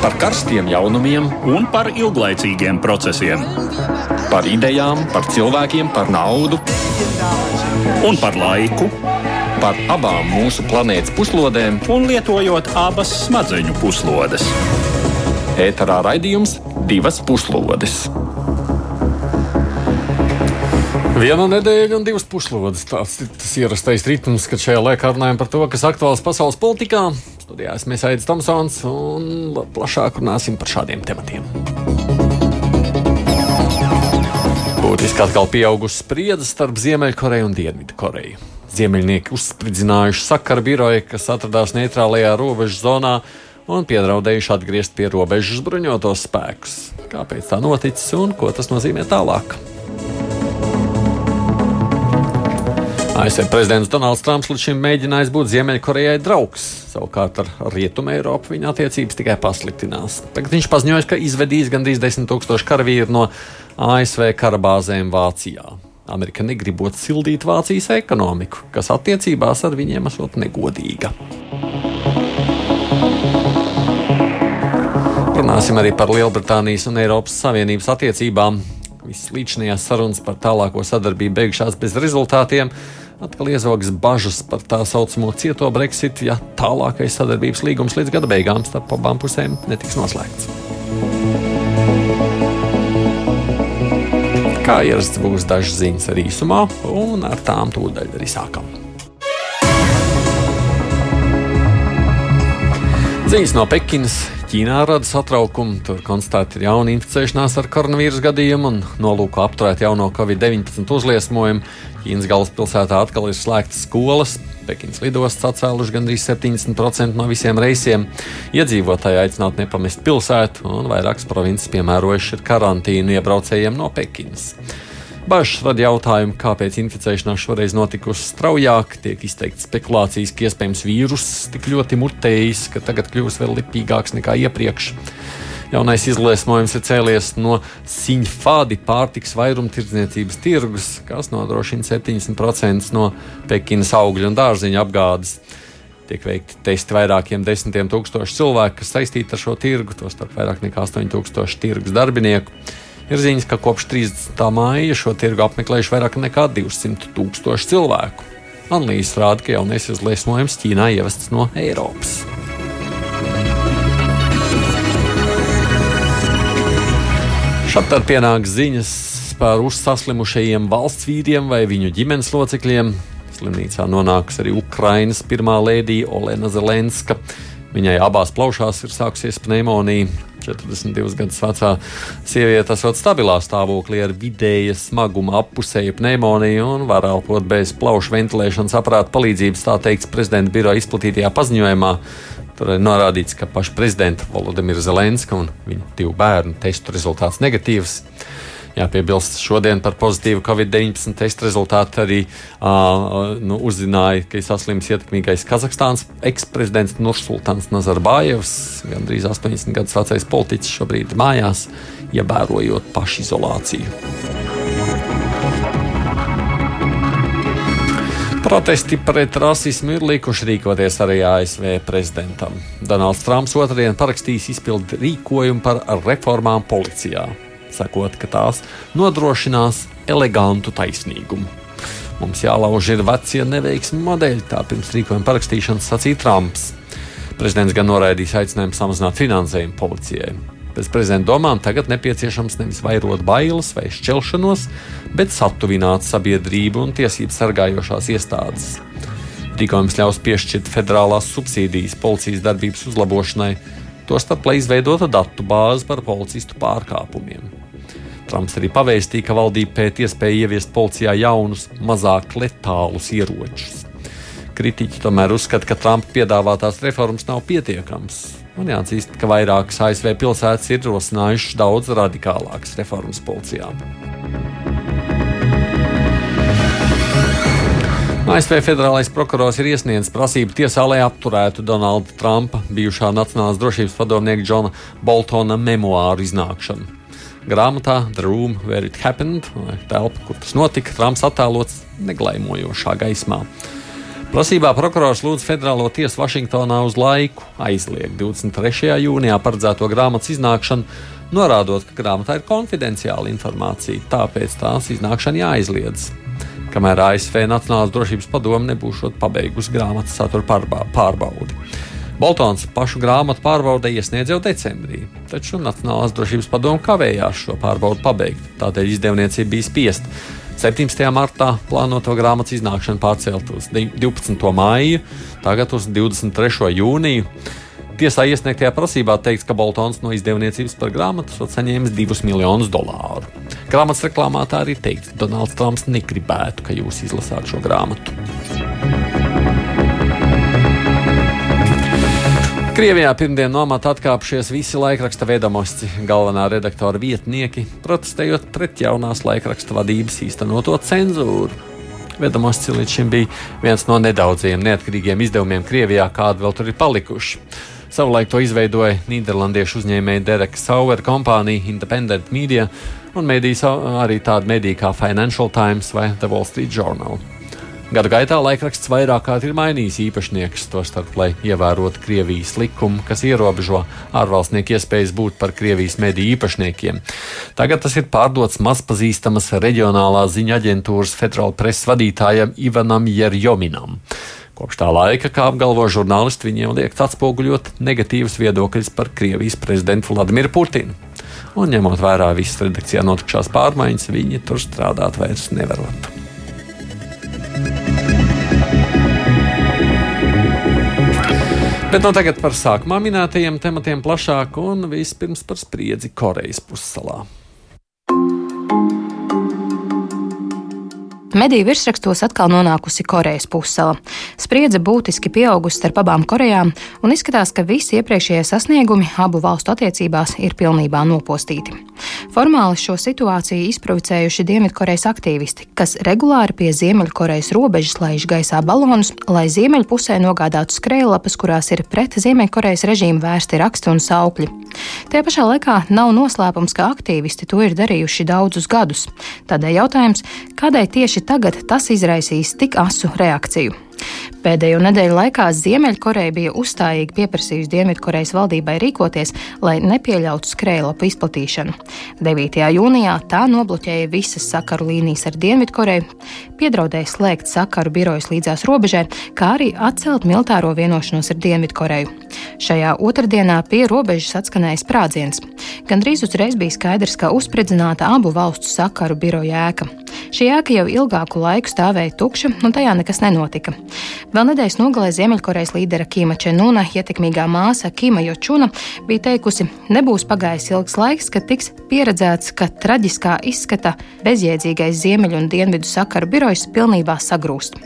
par karstiem jaunumiem un par ilglaicīgiem procesiem. Par idejām, par cilvēkiem, par naudu un par laiku. Par abām mūsu planētas puslodēm, un lietojot abas smadzeņu puslodes. Ēterā raidījums divas puslodes. Viena nedēļa un divas puslodes. Tas ir tas ierastais ritms, kad šajā laikā runājam par to, kas aktuāls pasaules politikā. Studijā esmu Aits Tomsons un plašāk runāsim par šādiem tematiem. Būtiski atkal pieaugusi spriedze starp Ziemeļkoreju un Dienvidkoreju. Ziemeļnieki uzspridzinājuši sakaru biroju, kas atradās neitrālajā robežu zonā un piedraudējuši atgriezt pie robežas bruņotos spēkus. Kāpēc tā noticis un ko tas nozīmē tālāk? ASV prezidents Donalds Trumps līdz šim mēģinājis būt Ziemeļkorejai draugs. Savukārt ar Rietumu Eiropu viņa attiecības tikai pasliktinās. Tagad viņš paziņoja, ka izvedīs gandrīz 10 000 karavīru no ASV karabāzēm Vācijā. Amerika negribot sildīt Vācijas ekonomiku, kas attiecībās ar viņiem esot negodīga. Runāsim arī par Lielbritānijas un Eiropas Savienības attiecībām. Visas līdzinājās sarunas par tālāko sadarbību beigušās bez rezultātiem atkal iezogas bažas par tā saucamo cieto Brexit, ja tālākais sadarbības līgums līdz gada beigām starp abām pusēm netiks noslēgts. Kā ierasts būs dažas ziņas arī īsumā, un ar tām tūdaļ arī sākam. Ziņas no Pekinas Ķīnā rada satraukumu. Tur konstatēta jauna inficēšanās ar koronavīrus gadījumu un nolūku apturēt jauno Covid-19 uzliesmojumu. Ķīnas galvaspilsētā atkal ir slēgtas skolas. Pekinas lidostas atcēluši gandrīz 70% no visiem reisiem. Iedzīvotāji aicināti nepamest pilsētu, un vairākas provinces piemērojuši karantīnu iebraucējiem no Pekinas. Bažas rada jautājumu, kāpēc inficēšanās šoreiz notikusi straujāk. Tiek izteikts spekulācijas, ka iespējams vīruss tik ļoti mutējis, ka tagad kļūs vēl lipīgāks nekā iepriekš. Jaunais izliesmojums ir cēlies no Siņfādi pārtiks vairumtirdzniecības tirgus, kas nodrošina 70% no Pekinas augļu un dārziņu apgādes. Tiek veikti testi vairākiem desmitiem tūkstošu cilvēku, kas saistīti ar šo tirgu, tostarp vairāk nekā 8000 tirgus darbinieku. Ir ziņas, ka kopš 30. māja šo tirgu apmeklējuši vairāk nekā 200 tūkstoši cilvēku. Analīzes rāda, ka jaunais izliesmojums Ķīnā ievests no Eiropas. Šādi tad pienāk ziņas par uzsaslimušajiem valsts vīriem vai viņu ģimenes locekļiem. Slimnīcā nonākusi arī Ukrainas pirmā lēdija Olena Zelenska. Viņai abās plaušās ir sākusies pneimonija. 42 gadus vecā sieviete esot stabilā stāvoklī ar vidēja smaguma appusēju pneimoniju un var elpot bez plaušu ventilēšanas aparāta palīdzības, tā teikts prezidenta biroja izplatītajā paziņojumā. Tur ir norādīts, ka paša prezidenta Volodimira Zelenska un viņa divu bērnu testu rezultāts negatīvs. Jāpiebilst, šodien par pozitīvu Covid-19 testu rezultātu arī uh, nu, uzzināja, ka ir saslims ietekmīgais Kazahstānas eksprezidents Nursultāns Nazarbājevs, gandrīz 80 gadus vecais politiķis šobrīd mājās, ievērojot pašizolāciju. Protesti pret rasismu ir likuši rīkoties arī ASV prezidentam. Donalds Trumps otrdien parakstīs izpildu rīkojumu par reformām policijā sakot, ka tās nodrošinās elegantu taisnīgumu. Mums jālauž ir vecie neveiksmi modeļi, tā pirms rīkojuma parakstīšanas sacīja Trumps. Prezidents gan noraidīs aicinājumu samazināt finansējumu policijai. Pēc prezidenta domām tagad nepieciešams nevis vairot bailes vai šķelšanos, bet satuvināt sabiedrību un tiesību sargājošās iestādes. Rīkojums ļaus piešķirt federālās subsīdijas policijas darbības uzlabošanai, tostarp, lai izveidotu datu bāzi par policistu pārkāpumiem. Trumps arī pavēstīja, ka valdība pēc iespēja ieviest policijā jaunus, mazāk letālus ieročus. Kritiķi tomēr uzskata, ka Trumpa piedāvātās reformas nav pietiekamas. Un jāatzīst, ka vairākas ASV pilsētas ir rosinājušas daudz radikālākas reformas policijā. ASV federālais prokurors ir iesniedzis prasību tiesā, lai apturētu Donalda Trumpa, bijušā Nacionālās drošības padomnieka Džona Boltona memoāru iznākšanu. Grāmatā The Room Where It Happened, telpa, kur tas notika, Trumps attēlots neglaimojošā gaismā. Prasībā prokurors lūdz federālo tiesu Vašingtonā uz laiku aizliegt 23. jūnijā paredzēto grāmatas iznākšanu, norādot, ka grāmatā ir konfidenciāla informācija, tāpēc tās iznākšana jāaizliedz. Kamēr ASV Nacionālās drošības padome nebūs pabeigusi grāmatas satura pārbaudi. Boltons pašu grāmatu pārbaudē iesniedz jau decembrī, taču Nacionālās drošības padome kavējās šo pārbaudi pabeigt, tādēļ izdevniecība bija spiesta 17. martā plānoto grāmatas iznākšanu pārcelt uz 12. māju, tagad uz 23. jūniju. Tiesā iesniegtajā prasībā teikts, ka Boltons no izdevniecības par grāmatu esot saņēmis 2 miljonus dolāru. Grāmatas reklāmā tā arī teikts, ka Donalds Trumps negribētu, ka jūs izlasāt šo grāmatu. Krievijā pirmdien no amata atkāpšies visi laikraksta vedamosti, galvenā redaktora vietnieki, protestējot pret jaunās laikraksta vadības īstenoto cenzūru. Vedamosts līdz šim bija viens no nedaudziem neatkarīgiem izdevumiem Krievijā, kādi vēl tur ir palikuši. Savulaik to izveidoja Nīderlandiešu uzņēmēja Dereka Sauer kompānija Independent Media un medijas arī tāda medija kā Financial Times vai The Wall Street Journal. Gadu gaitā laikraksts vairāk kārt ir mainījis īpašniekus, tostarp, lai ievērotu Krievijas likumu, kas ierobežo ārvalstnieku iespējas būt par Krievijas mediju īpašniekiem. Tagad tas ir pārdots mazpazīstamas reģionālās ziņa aģentūras federāla preses vadītājam Ivanam Jerjominam. Kopš tā laika, kā apgalvo žurnālisti, viņiem liek atspoguļot negatīvas viedokļus par Krievijas prezidentu Vladimiru Putinu. Un ņemot vērā visas redakcijā notikušās pārmaiņas, viņi tur strādāt vairs nevarot. Bet no tagad par sākumā minētajiem tematiem plašāk un vispirms par spriedzi Korejas pussalā. Mediju virsrakstos atkal nonākusi Korejas pussala. Spriedze būtiski pieaugusi starp abām Korejām, un izskatās, ka visi iepriekšējie sasniegumi abu valstu attiecībās ir pilnībā nopostīti. Formāli šo situāciju izprovocējuši Dienvidkorejas aktīvisti, kas regulāri pie Ziemeļkorejas robežas laiž gaisā balonus, lai ziemeļpusē nogādātu skrējlapas, kurās ir pret Ziemeļkorejas režīmu vērsti raksti un saukļi. Tajā pašā laikā nav noslēpums, ka aktīvisti to ir darījuši daudzus gadus. Tādēļ jautājums, kādēļ tieši tagad tas izraisīs tik asu reakciju? Pēdējo nedēļu laikā Ziemeļkoreja bija uzstājīgi pieprasījusi Dienvidkorejas valdībai rīkoties, lai nepieļautu skrējlapu izplatīšanu. 9. jūnijā tā nobloķēja visas sakaru līnijas ar Dienvidkoreju, piedraudēja slēgt sakaru birojas līdzās robežai, kā arī atcelt militāro vienošanos ar Dienvidkoreju. Šajā otrdienā pie robežas atskanēja sprādziens. Gan drīz uzreiz bija skaidrs, ka uzspridzināta abu valstu sakaru biroja ēka. Šī ēka jau ilgāku laiku stāvēja tukša, un tajā nekas nenotika. Vēl nedēļas nogalē Ziemeļkorejas līdera Kīma Čenuna ietekmīgā māsa Kīma Jočuna bija teikusi, nebūs pagājis ilgs laiks, kad tiks pieredzēts, ka traģiskā izskata bezjēdzīgais ziemeļu un dienvidu sakaru birojs pilnībā sagrūst.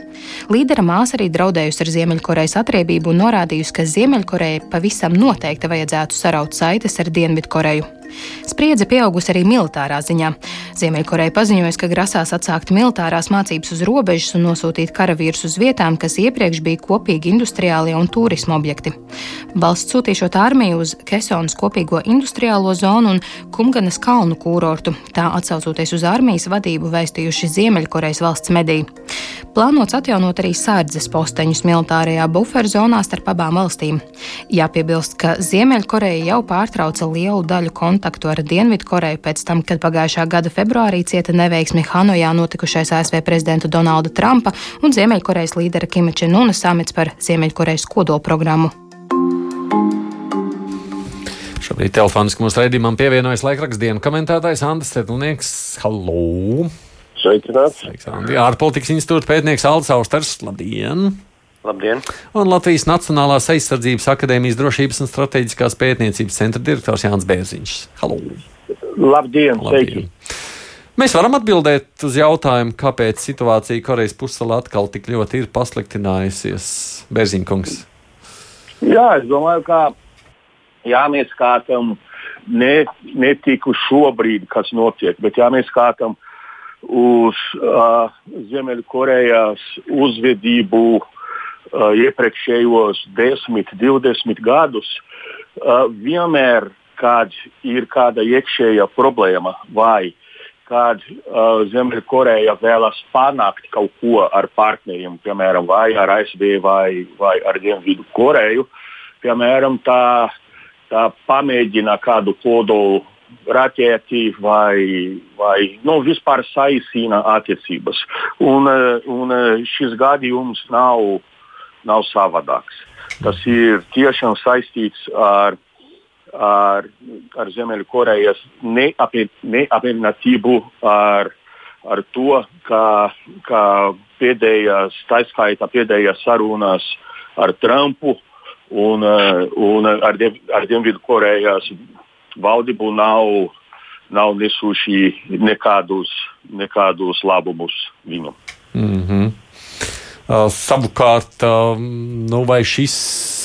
Līdera māsa arī draudējusi ar Ziemeļkorejas atriebību un norādījusi, ka Ziemeļkorejai pavisam noteikti vajadzētu saraut saites ar Dienvidkoreju. Spriedze pieaugusi arī militārā ziņā. Ziemeļkoreja paziņoja, ka grasās atsākt militārās mācības uz robežas un nosūtīt karavīrus uz vietām, kas iepriekš bija kopīgi industriālie un turisma objekti. Valsts sūtīšot armiju uz Kesonas kopīgo industriālo zonu un Kumganas kalnu kūrortu, tā atsaucoties uz armijas vadību vēstījuši Ziemeļkorejas valsts mediji. Plānots atjaunot arī sārdzes posteņus militārajā buferzonā starp abām valstīm. Jāpiebilst, ka Ziemeļkoreja jau pārtrauca lielu daļu kontaktu ar Dienvidkoreju pēc tam, kad pagājušā gada februārī cieta neveiksmi Hanojā notikušais ASV prezidenta Donalda Trumpa un Ziemeļkorejas līdera Kima Čenuna samits par Ziemeļkorejas kodolprogrammu. Šobrīd telefoniski mūsu raidījumam pievienojas laikrakstdienu komentētājs Andris Stetlnieks. Halo! Sveicināts! Sveiks, Andi! Ārpolitikas institūta pētnieks Aldis Austers. Labdien! Labdien! Un Latvijas Nacionālās aizsardzības akadēmijas drošības un strateģiskās pētniecības centra direktors Jānis Bērziņš. Halo! Labdien! Labdien. Mēs varam atbildēt uz jautājumu, kāpēc situācija Korejas pussalā atkal tik ļoti ir pasliktinājusies, Bērziņkungs. Jā, es domāju, ka jā, mēs skatām ne, ne tik uz šobrīd, kas notiek, bet jā, mēs skatām uz uh, Ziemeļkorejas uzvedību uh, iepriekšējos 10, 20 gadus, uh, vienmēr, kad ir kāda iekšēja problēma vai kad uh, Ziemeļkoreja vēlas panākt kaut ko ar partneriem, piemēram, vai ar ASV vai, vai ar Dienvidu Koreju. Piemēram, tā, tā pamēģina kādu kodolu raķeti vai, vai nu, vispār saīsina attiecības. Un, un šis gadījums nav, nav savādāks. Tas ir tiešām saistīts ar ar, ar Ziemeļkorejas neapmierinātību ar, ar to, ka, ka pēdējās, tā skaitā pēdējās sarunas ar Trumpu un, un ar, ar Dienvidkorejas valdību nav, nav nesuši nekādus, nekādus labumus viņam. Mm -hmm. Uh, savukārt, uh, nu, vai šis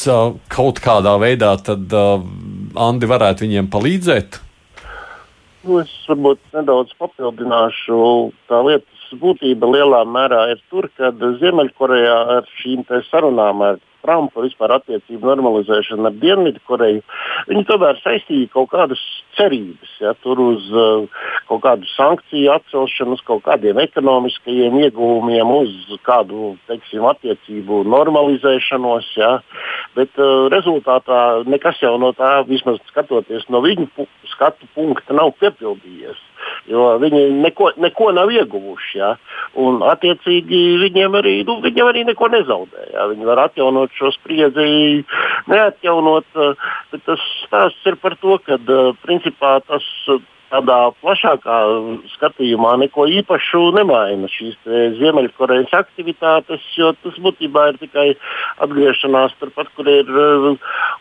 uh, kaut kādā veidā tad Andi varētu viņiem palīdzēt? Nu, es varbūt nedaudz papildināšu. Tā lietas būtība lielā mērā ir tur, ka Ziemeļkorejā ar šīm sarunām ar Trumpa vispār attiecību normalizēšanu ar Dienvidkoreju, viņi tomēr saistīja kaut kādas cerības. Ja, uz uh, kaut kādu sankciju atcelšanu, uz kaut kādiem ekonomiskajiem ieguvumiem, uz kādu teiksim, attiecību normalizēšanos. Ja, bet uh, rezultātā nekas jau no tā, vismaz skatoties no viņu skatu punkta, nav piepildījies jo viņi neko, neko nav ieguvuši. Ja? Un, attiecīgi, viņiem arī, nu, viņiem arī neko nezaudē. Ja? Viņi var atjaunot šo spriedzi, neatjaunot. Eh, bet tas stāsts ir par to, ka eh, principā tas tādā plašākā skatījumā neko īpašu nemaina šīs Ziemeļkorejas aktivitātes, jo tas būtībā ir tikai atgriešanās turpat, kur ir, eh,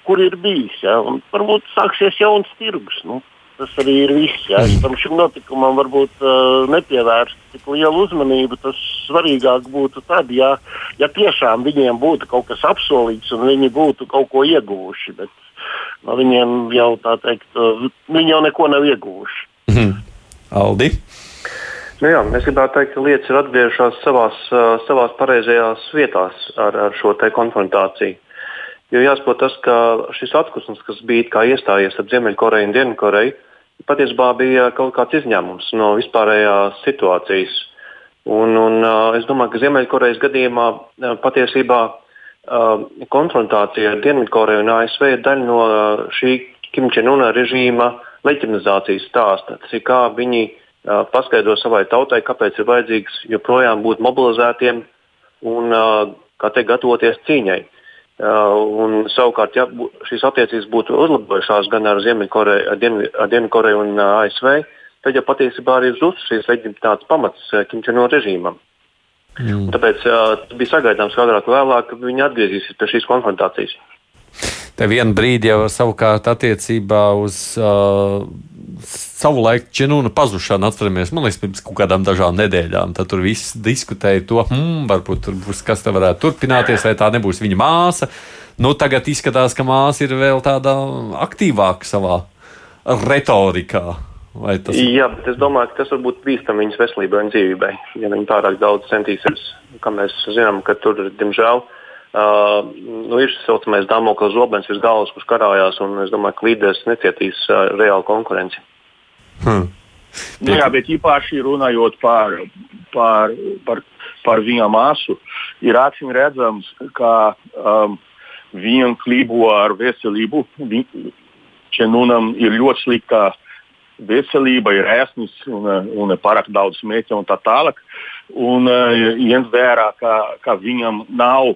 kur ir bijis. Ja? Un varbūt sāksies jauns tirgus. Nu, tas arī ir viss. Jā. Es tam šim notikumam varbūt uh, nepievērstu tik lielu uzmanību. Tas svarīgāk būtu tad, ja, ja tiešām viņiem būtu kaut kas apsolīts un viņi būtu kaut ko ieguvuši. Bet no viņiem jau tā teikt, uh, viņi jau neko nav ieguvuši. Mhm. Aldi. Nu jā, es gribētu teikt, ka lietas ir atgriežas savās, uh, savās pareizajās vietās ar, ar šo konfrontāciju. Jo jāsaprot tas, ka šis atklāsmes, kas bija iestājies ap Ziemeļkoreju un Dienvidkoreju, patiesībā bija kaut kāds izņēmums no vispārējās situācijas. Un, un, es domāju, ka Ziemeļkorejas gadījumā patiesībā konfrontācija ar Dienvidkoreju un ASV ir daļa no šī Kimčēnuna režīma leģitimizācijas stāsta. Tas ir kā viņi paskaidro savai tautai, kāpēc ir vajadzīgs joprojām būt mobilizētiem un kā te gatavoties cīņai. Uh, un, savukārt, ja šīs attiecības būtu uzlabojušās gan ar Ziemeļkoreju, ar, Dien, ar Dienvidkoreju un uh, ASV, tad jau patiesībā arī zudus šīs leģitimitātes pamats uh, Kimčēno režīmam. Mm. Tāpēc uh, bija sagaidāms, ka agrāk vai vēlāk viņi atgriezīsies pie šīs konfrontācijas. Te vienu brīdi jau savukārt attiecībā uz uh, savu laiku Čenūna pazušanu atceramies, man liekas, pirms kaut kādām dažām nedēļām. Tad tur viss diskutēja to, hmm, varbūt tur būs kas te varētu turpināties, vai tā nebūs viņa māsa. Nu, tagad izskatās, ka māsa ir vēl tāda aktīvāka savā retorikā. Tas... Jā, bet es domāju, ka tas var būt bīstami viņas veselībai un dzīvībai. Ja viņi pārāk daudz centīsies, kā mēs zinām, ka tur, diemžēl, Uh, nu, ir šis saucamais Damokla zobens virs galvas, kurš karājās, un es domāju, ka līderis necietīs uh, reālu konkurenci. Hmm. Nu, jā, bet īpaši runājot par, par, par, par viņa māsu, ir acīm redzams, ka um, viņa klibo ar veselību. Čenunam ir ļoti slikta veselība, ir ēsnis un, un pārāk daudz smēķa un tā tālāk. Un uh, ņemt vērā, ka, ka viņam nav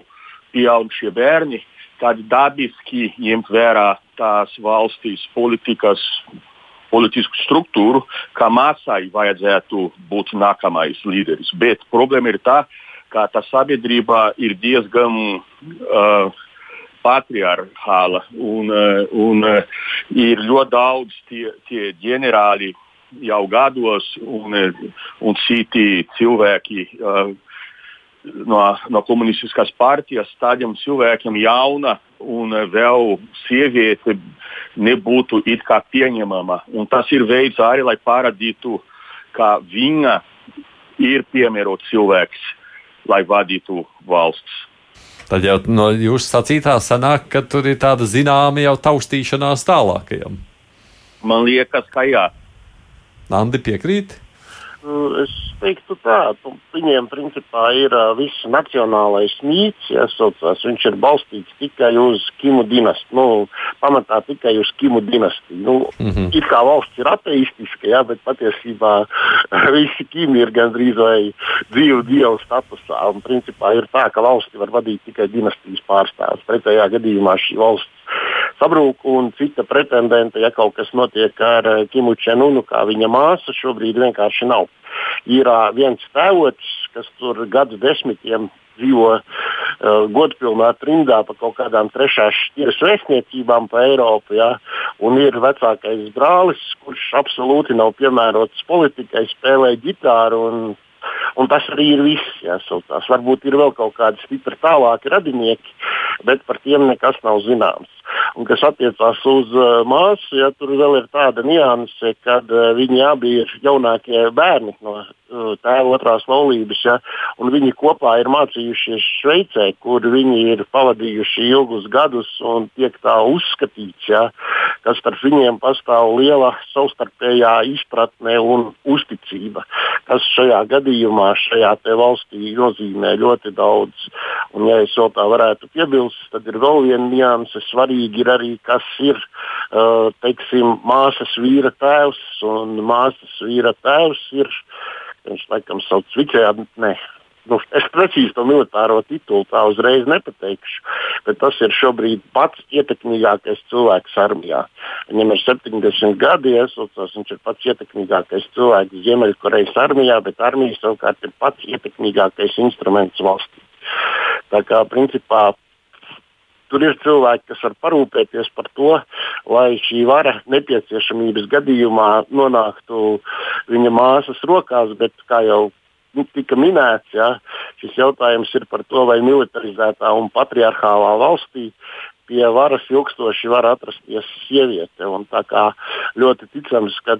pieaugušie bērni, tad dabiski ņemt vērā tās valstīs politikas, politisku struktūru, ka māsai vajadzētu būt nākamais līderis. Bet problēma ir tā, ka tā sabiedrība ir diezgan uh, patriarchāla un, uh, un uh, ir ļoti daudz tie, tie ģenerāļi jau gados un, uh, un citi cilvēki. Uh, no, no komunistiskās partijas tādiem cilvēkiem jauna un vēl sieviete nebūtu it kā pieņemama. Un tas ir veids arī, lai parādītu, ka viņa ir piemērots cilvēks, lai vadītu valsts. Tad jau no jūsu sacītā sanāk, ka tur ir tāda zināma jau taustīšanās tālākajam. Man liekas, ka jā. Nandi piekrīt? Es teiktu tā, viņiem principā ir uh, viss nacionālais mīts, ja saucās, viņš ir balstīts tikai uz Kimu dinastiju, nu, pamatā tikai uz Kimu dinastiju. Nu, mm -hmm. It kā valsts ir ateistiska, ja, bet patiesībā visi Kimi ir gandrīz vai dzīvu dievu statusā. Un principā ir tā, ka valsti var vadīt tikai dinastijas pārstāvis. Pretējā gadījumā šī valsts sabrūk, un cita pretendente, ja kaut kas notiek ar Kimu Čenunu, kā viņa māsa, šobrīd vienkārši nav ir viens tēvots, kas tur gadu desmitiem dzīvo uh, godpilnā trimdā pa kaut kādām trešās šķiras vēstniecībām pa Eiropu. Ja? Un ir vecākais brālis, kurš absolūti nav piemērots politikai, spēlē ģitāru. Un, un tas arī ir viss. Jāsaucās. Varbūt ir vēl kaut kādi stipri tālāki radinieki, bet par tiem nekas nav zināms. Un kas attiecās uz uh, māsu, ja tur vēl ir tāda nianse, ka uh, viņi abi ir jaunākie bērni no tēva otrās laulības, ja, un viņi kopā ir mācījušies Šveicē, kur viņi ir pavadījuši ilgus gadus un tiek tā uzskatīts, ja, ka starp viņiem pastāv liela savstarpējā izpratne un uzticība, kas šajā gadījumā, šajā valstī nozīmē ļoti daudz. Un, ja es vēl tā varētu piebilst, tad ir vēl viena nianse svarīgi ir arī, kas ir uh, teiksim, māsas vīra tēvs. Un māsas vīra tēvs ir, viņš laikam sauc ne. Nu, es precīzi to militāro titulu tā uzreiz nepateikšu, bet tas ir šobrīd pats ietekmīgākais cilvēks armijā. Viņam ir 70 gadi, iesaucās, viņš ir pats ietekmīgākais cilvēks Ziemeļkorejas armijā, bet armija savukārt ir pats ietekmīgākais instruments valstī. Tā kā principā Tur ir cilvēki, kas var parūpēties par to, lai šī vara nepieciešamības gadījumā nonāktu viņa māsas rokās, bet kā jau nu, tika minēts, ja, šis jautājums ir par to, vai militarizētā un patriarchālā valstī pie varas ilgstoši var atrasties sieviete. Un tā kā ļoti ticams, ka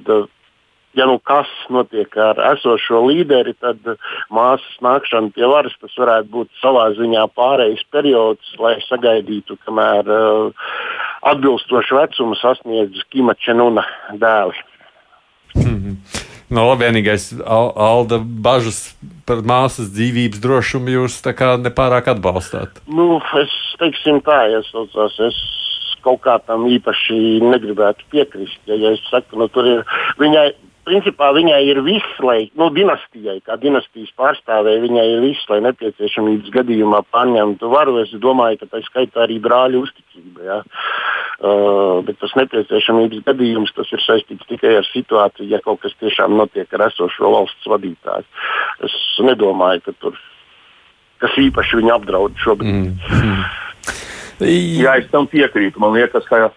ja nu kas notiek ar esošo līderi, tad māsas nākšana pie varas tas varētu būt savā ziņā pārejas periods, lai sagaidītu, kamēr uh, atbilstošu vecumu sasniedz Kima Čenuna dēli. Mm -hmm. No, labi, vienīgais Alda bažas par māsas dzīvības drošumu jūs nepārāk atbalstāt. Nu, es teiksim tā, ja saucās, es kaut kā tam īpaši negribētu piekrist. Ja, ja es saku, nu, tur ir viņai principā viņai ir viss, lai nu, dinastijai, kā dinastijas pārstāvēji, viņai ir viss, lai nepieciešamības gadījumā pārņemtu varu. Es domāju, ka tā skaitā arī brāļu uzticība. Ja? Uh, bet tas nepieciešamības gadījums tas ir saistīts tikai ar situāciju, ja kaut kas tiešām notiek ar esošo valsts vadītāju. Es nedomāju, ka tur kas īpaši viņu apdraud šobrīd. Mm. Jā, es tam piekrītu. Man liekas, ka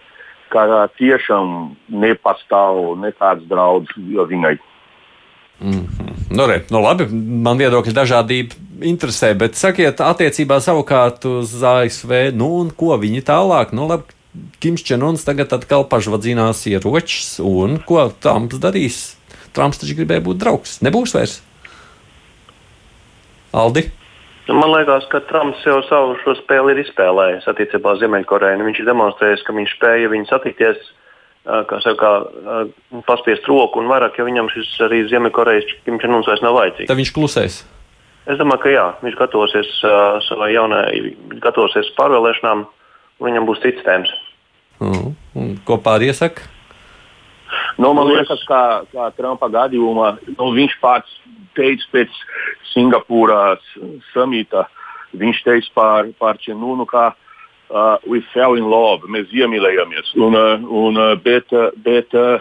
ka tiešām nepastāv nekāds draudz viņai. Mm -hmm. nu, re, nu, labi, man viedokļi dažādība interesē, bet sakiet, attiecībā savukārt uz ASV, nu, un ko viņi tālāk, nu, labi, Kims Čenons tagad atkal pašvadzinās ieročus, un ko Trumps darīs? Trumps taču gribēja būt draugs, nebūs vairs. Aldi? Man liekas, ka Trumps jau savu šo spēli ir izspēlējis attiecībā uz Ziemeļkoreju. Viņš ir demonstrējis, ka viņš spēja viņu satikties, kā saka, paspiest roku un vairāk, ja viņam šis arī Ziemeļkorejas Kimčanuns vairs nav vajadzīgs. Tad viņš klusēs. Es domāju, ka jā, viņš gatavosies uh, savai jaunai, gatavosies pārvēlēšanām, un viņam būs cits tēmas. Mm. Un ko pārējie saka? Nu, man liekas, ka, kā Trumpa gadījumā nu, viņš pats teica pēc Singapūras samita, viņš teica par, par Čenunu, ka uh, we fell in love, mēs iemīlējāmies. Un, uh, un, uh, bet bet uh,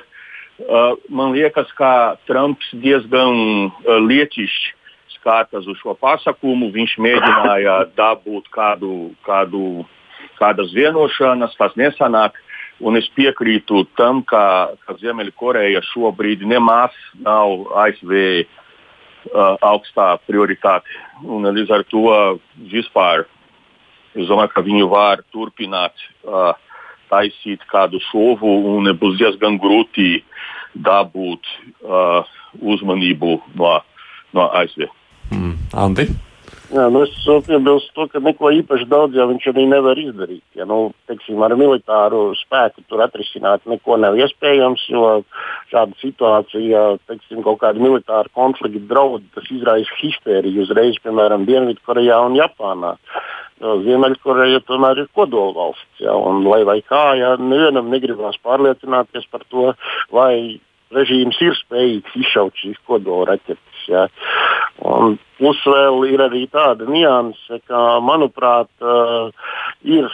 uh, man liekas, ka Trumps diezgan uh, lietišķi skatās uz šo pasakumu. Viņš mēģināja dabūt kādu, kādu, kādas vienošanas, tas nesanāk. Un es piekrītu tam, ka, ka Ziemeļkoreja šobrīd nemaz nav ASV uh, augstā prioritāte. Un, līdz ar to vispār es domāju, ka viņi var turpināt uh, taisīt kādu šovu un būs diezgan grūti dabūt uh, uzmanību no, no ASV. Mm, Andi? Jā, nu es piebilstu to, ka neko īpaši daudz jau viņš arī nevar izdarīt. Ja, nu, teiksim, ar militāru spēku tur atrisināt neko nav iespējams, jo šāda situācija, teiksim, kaut kāda militāra konflikta draudi, tas izraisa histēriju uzreiz, piemēram, Dienvidkorejā un Japānā. Ziemeļkoreja tomēr ir kodolvalsts. Ja, un, lai vai kā, ja nevienam negribās pārliecināties par to, vai režīms ir spējīgs izšaut šīs kodolraķetes. Ja. Un plus vēl ir arī tāda nianse, ka, manuprāt, uh, ir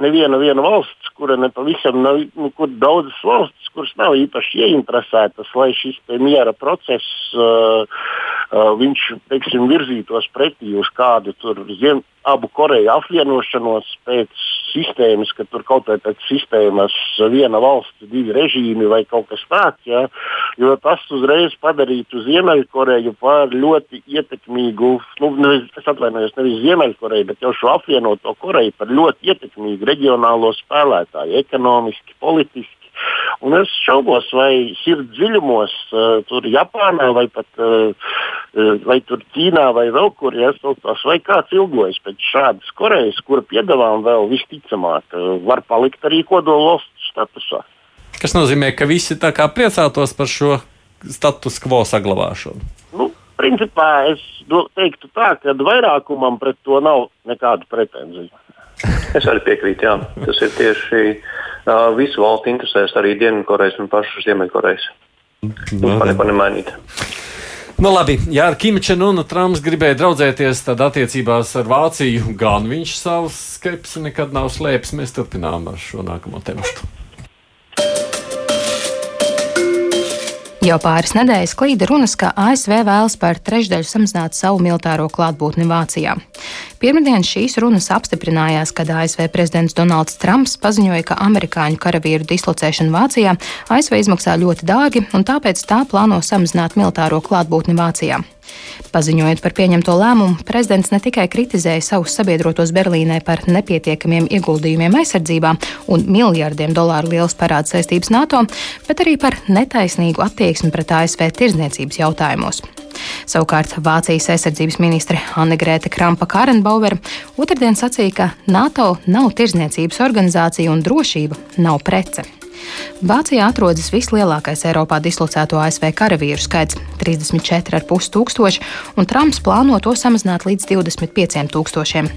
neviena valsts, kura nepavisam nav, nu, kur daudzas valstis, kuras nav īpaši ieinteresētas, lai šis miera process uh, uh, viņš, teiksim, virzītos pretī uz kādu tur zem, abu Koreju apvienošanos pēc sistēmas, ka tur kaut pēc sistēmas viena valsts, divi režīmi vai kaut kas tāds, ja, jo tas uzreiz padarītu Ziemeļkoreju par ļoti ietekmīgu, nu, nevis, es atvainojos, nevis Ziemeļkoreju, bet jau šo apvienoto Koreju par ļoti ietekmīgu reģionālo spēlētāju, ekonomiski, politiski Un es šaubos, vai sirds dziļumos, uh, tur Japānā vai pat uh, vai tur Ķīnā vai vēl kur iesaucās, vai kāds ilgojas pēc šādas Korejas, kura piedāvājuma vēl visticamāk uh, var palikt arī kodolvalsts statusā. Kas nozīmē, ka visi tā kā priecātos par šo status quo saglabāšanu? Nu, principā es teiktu tā, ka vairākumam pret to nav nekādu pretenziju. Es arī piekrītu, jā. Tas ir tieši uh, visu valstu interesēs, arī Dienvidkorejas un pašas Ziemeļkorejas. Vispār neko nemainīt. Nu, labi, ja ar Kim Čenu Trumps gribēja draudzēties, tad attiecībās ar Vāciju gan viņš savu skepsi nekad nav slēpis. Mēs turpinām ar šo nākamo tematu. Jau pāris nedēļas klīda runas, ka ASV vēlas par trešdaļu samazināt savu militāro klātbūtni Vācijā. Pirmdien šīs runas apstiprinājās, kad ASV prezidents Donalds Trumps paziņoja, ka amerikāņu karavīru dislocēšana Vācijā ASV izmaksā ļoti dārgi, un tāpēc tā plāno samazināt militāro klātbūtni Vācijā. Paziņojot par pieņemto lēmumu, prezidents ne tikai kritizēja savus sabiedrotos Berlīnē par nepietiekamiem ieguldījumiem aizsardzībā un miljardiem dolāru lielas parāda saistības NATO, bet arī par netaisnīgu attieksmi pret ASV tirzniecības jautājumos. Savukārt Vācijas aizsardzības ministre Anne Grēta Krampa Kārenbauer otrdien sacīja, ka NATO nav tirzniecības organizācija un drošība nav prece. Vācijā atrodas vislielākais Eiropā dislocēto ASV karavīru skaits - 34,5 tūkstoši, un Trumps plāno to samazināt līdz 25 tūkstošiem.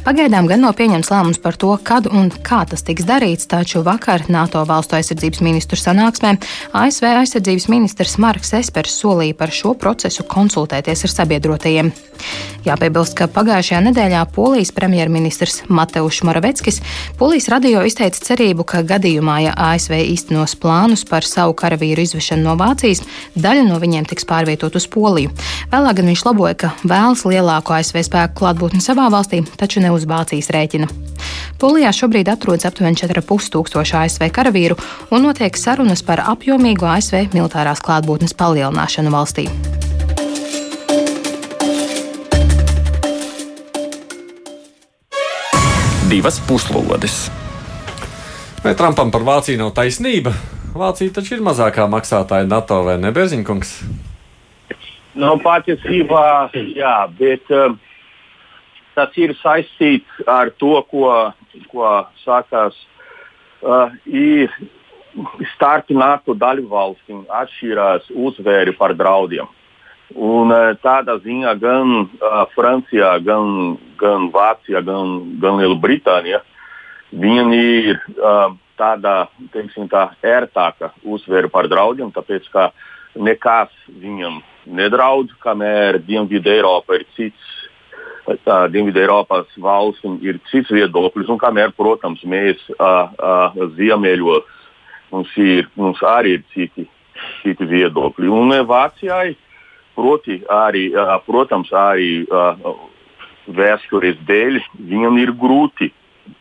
Pagaidām gan nav pieņemts lēmums par to, kad un kā tas tiks darīts, taču vakar NATO valstu aizsardzības ministru sanāksmē ASV aizsardzības ministrs Marks Espers solīja par šo procesu konsultēties ar sabiedrotajiem. Jāpiebilst, ka pagājušajā nedēļā Polijas premjerministrs Mateušs Moraveckis Polijas radio izteica cerību, ka gadījumā, ja ASV īstenos plānus par savu karavīru izvešanu no Vācijas, daļa no viņiem tiks pārvietot uz Poliju. Vēlāk gan viņš laboja, ka vēlas lielāko ASV spēku klātbūtni savā valstī, taču ne ne uz Vācijas rēķina. Polijā šobrīd atrodas aptuveni 4,5 tūkstoši ASV karavīru un notiek sarunas par apjomīgu ASV militārās klātbūtnes palielināšanu valstī. Divas puslodes. Vai Trumpam par Vāciju nav taisnība? Vācija taču ir mazākā maksātāja NATO vai ne, Berziņkungs? Nu, patiesībā, jā, bet uh, tas ir saistīts ar to, ko, ko sākās uh, starti NATO dalībvalstīm atšķirās uzvēri par draudiem. Un, uh, tādā ziņā gan uh, Francijā, gan, gan Vācijā, gan, gan Lielbritānijā viņi ir uh, tādā teiksim, tā, ērtāka uzvēra par draudiem, tāpēc ka nekas viņam nedraud, kamēr Dienvidu Eiropa ir cits Dienvidu Eiropas valstīm ir cits viedoklis, un kamēr, protams, mēs uh, uh, ziemeļos mums, ir, mums arī ir citi, citi viedokļi. Un Vācijai, proti, arī, uh, protams, arī uh, vēstures dēļ viņam ir grūti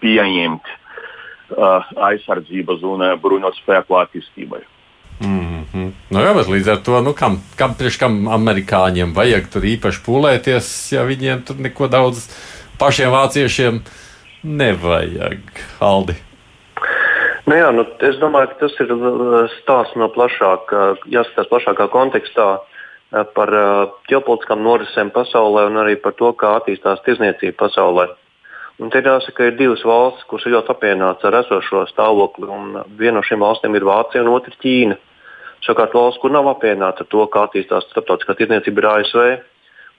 pieņemt uh, aizsardzības un uh, bruņospēku attīstībai. Mm -hmm. nu, jā, līdz ar to, nu, kam, kam, kam amerikāņiem vajag tur īpaši pūlēties, ja viņiem tur neko daudz pašiem vāciešiem nevajag. Aldi. Nu jā, nu, es domāju, ka tas ir stāsts no plašākā, jāskatās plašākā kontekstā. par ģeopolitiskām norisēm pasaulē un arī par to, kā attīstās tirzniecība pasaulē. Un te jāsaka, ka ir divas valstis, kuras ir ļoti apvienotas ar esošo stāvokli. Viena no šīm valstīm ir Vācija un otra Ķīna. Savukārt valsts, kur nav apvienota ar to, kā attīstās starptautiskā tirdzniecība, ir ASV.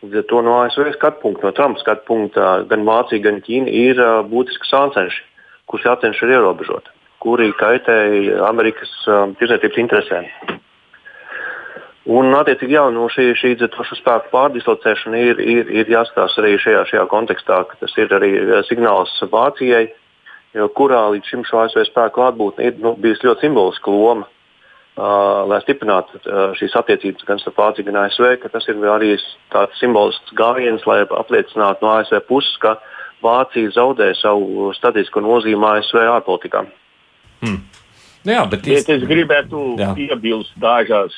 Līdz ar to no ASV skatu punkta, no Trumpa skatu punkta, gan Vācija, gan Ķīna ir uh, būtiski sāncenši, kurus jācenšas ir ierobežot, kuri kaitēja Amerikas uh, tirdzniecības interesēm. Un, attiecīgi, jā, no šī, šī spēku pārdislocēšana ir, ir, ir jāskatās arī šajā, šajā kontekstā, ka tas ir arī signāls Vācijai, kurā līdz šim šo ASV spēku atbūtne ir nu, bijusi ļoti simboliska loma, lai stiprinātu šīs attiecības gan starp Vāciju, gan ASV. Tas ir arī tāds simbolisks gājiens, lai apliecinātu no ASV puses, ka Vācija zaudē savu statistisko nozīmi ASV ārpolitikā. Hmm. Jā, bet īsti... es gribētu jā. piebilst dažas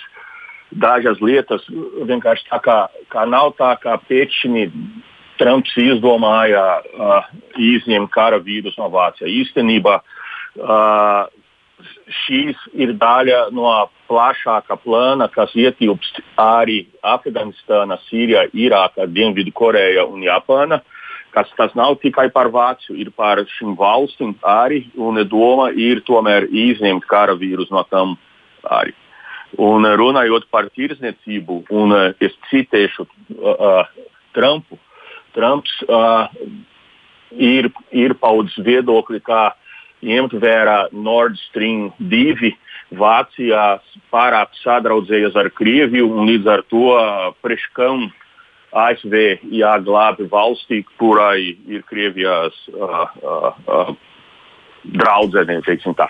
dažas lietas vienkārši tā kā, kā nav tā, kā pēkšņi Trumps izdomāja uh, izņemt kara vīrusu no Vācijas. Īstenībā uh, šīs ir daļa no plašāka plāna, kas ietilpst arī Afganistāna, Sīrijā, Irākā, Dienvidkoreja un Japāna. Kas, tas nav tikai par Vāciju, ir par šīm valstīm arī, doma ir tomēr izņemt kara vīrusu no tām arī. Un runājot par tirzniecību, un eh, es citēšu uh, Trumpu, Trumps uh, ir, ir paudzis viedokli, kā ņemt vērā Nord Stream 2. Vācijā pārāk sadraudzējas ar Krieviju un līdz ar to priekškam ASV jāglābi valstī, kurai ir Krievijas uh, uh, uh, draudzene, teiksim tā.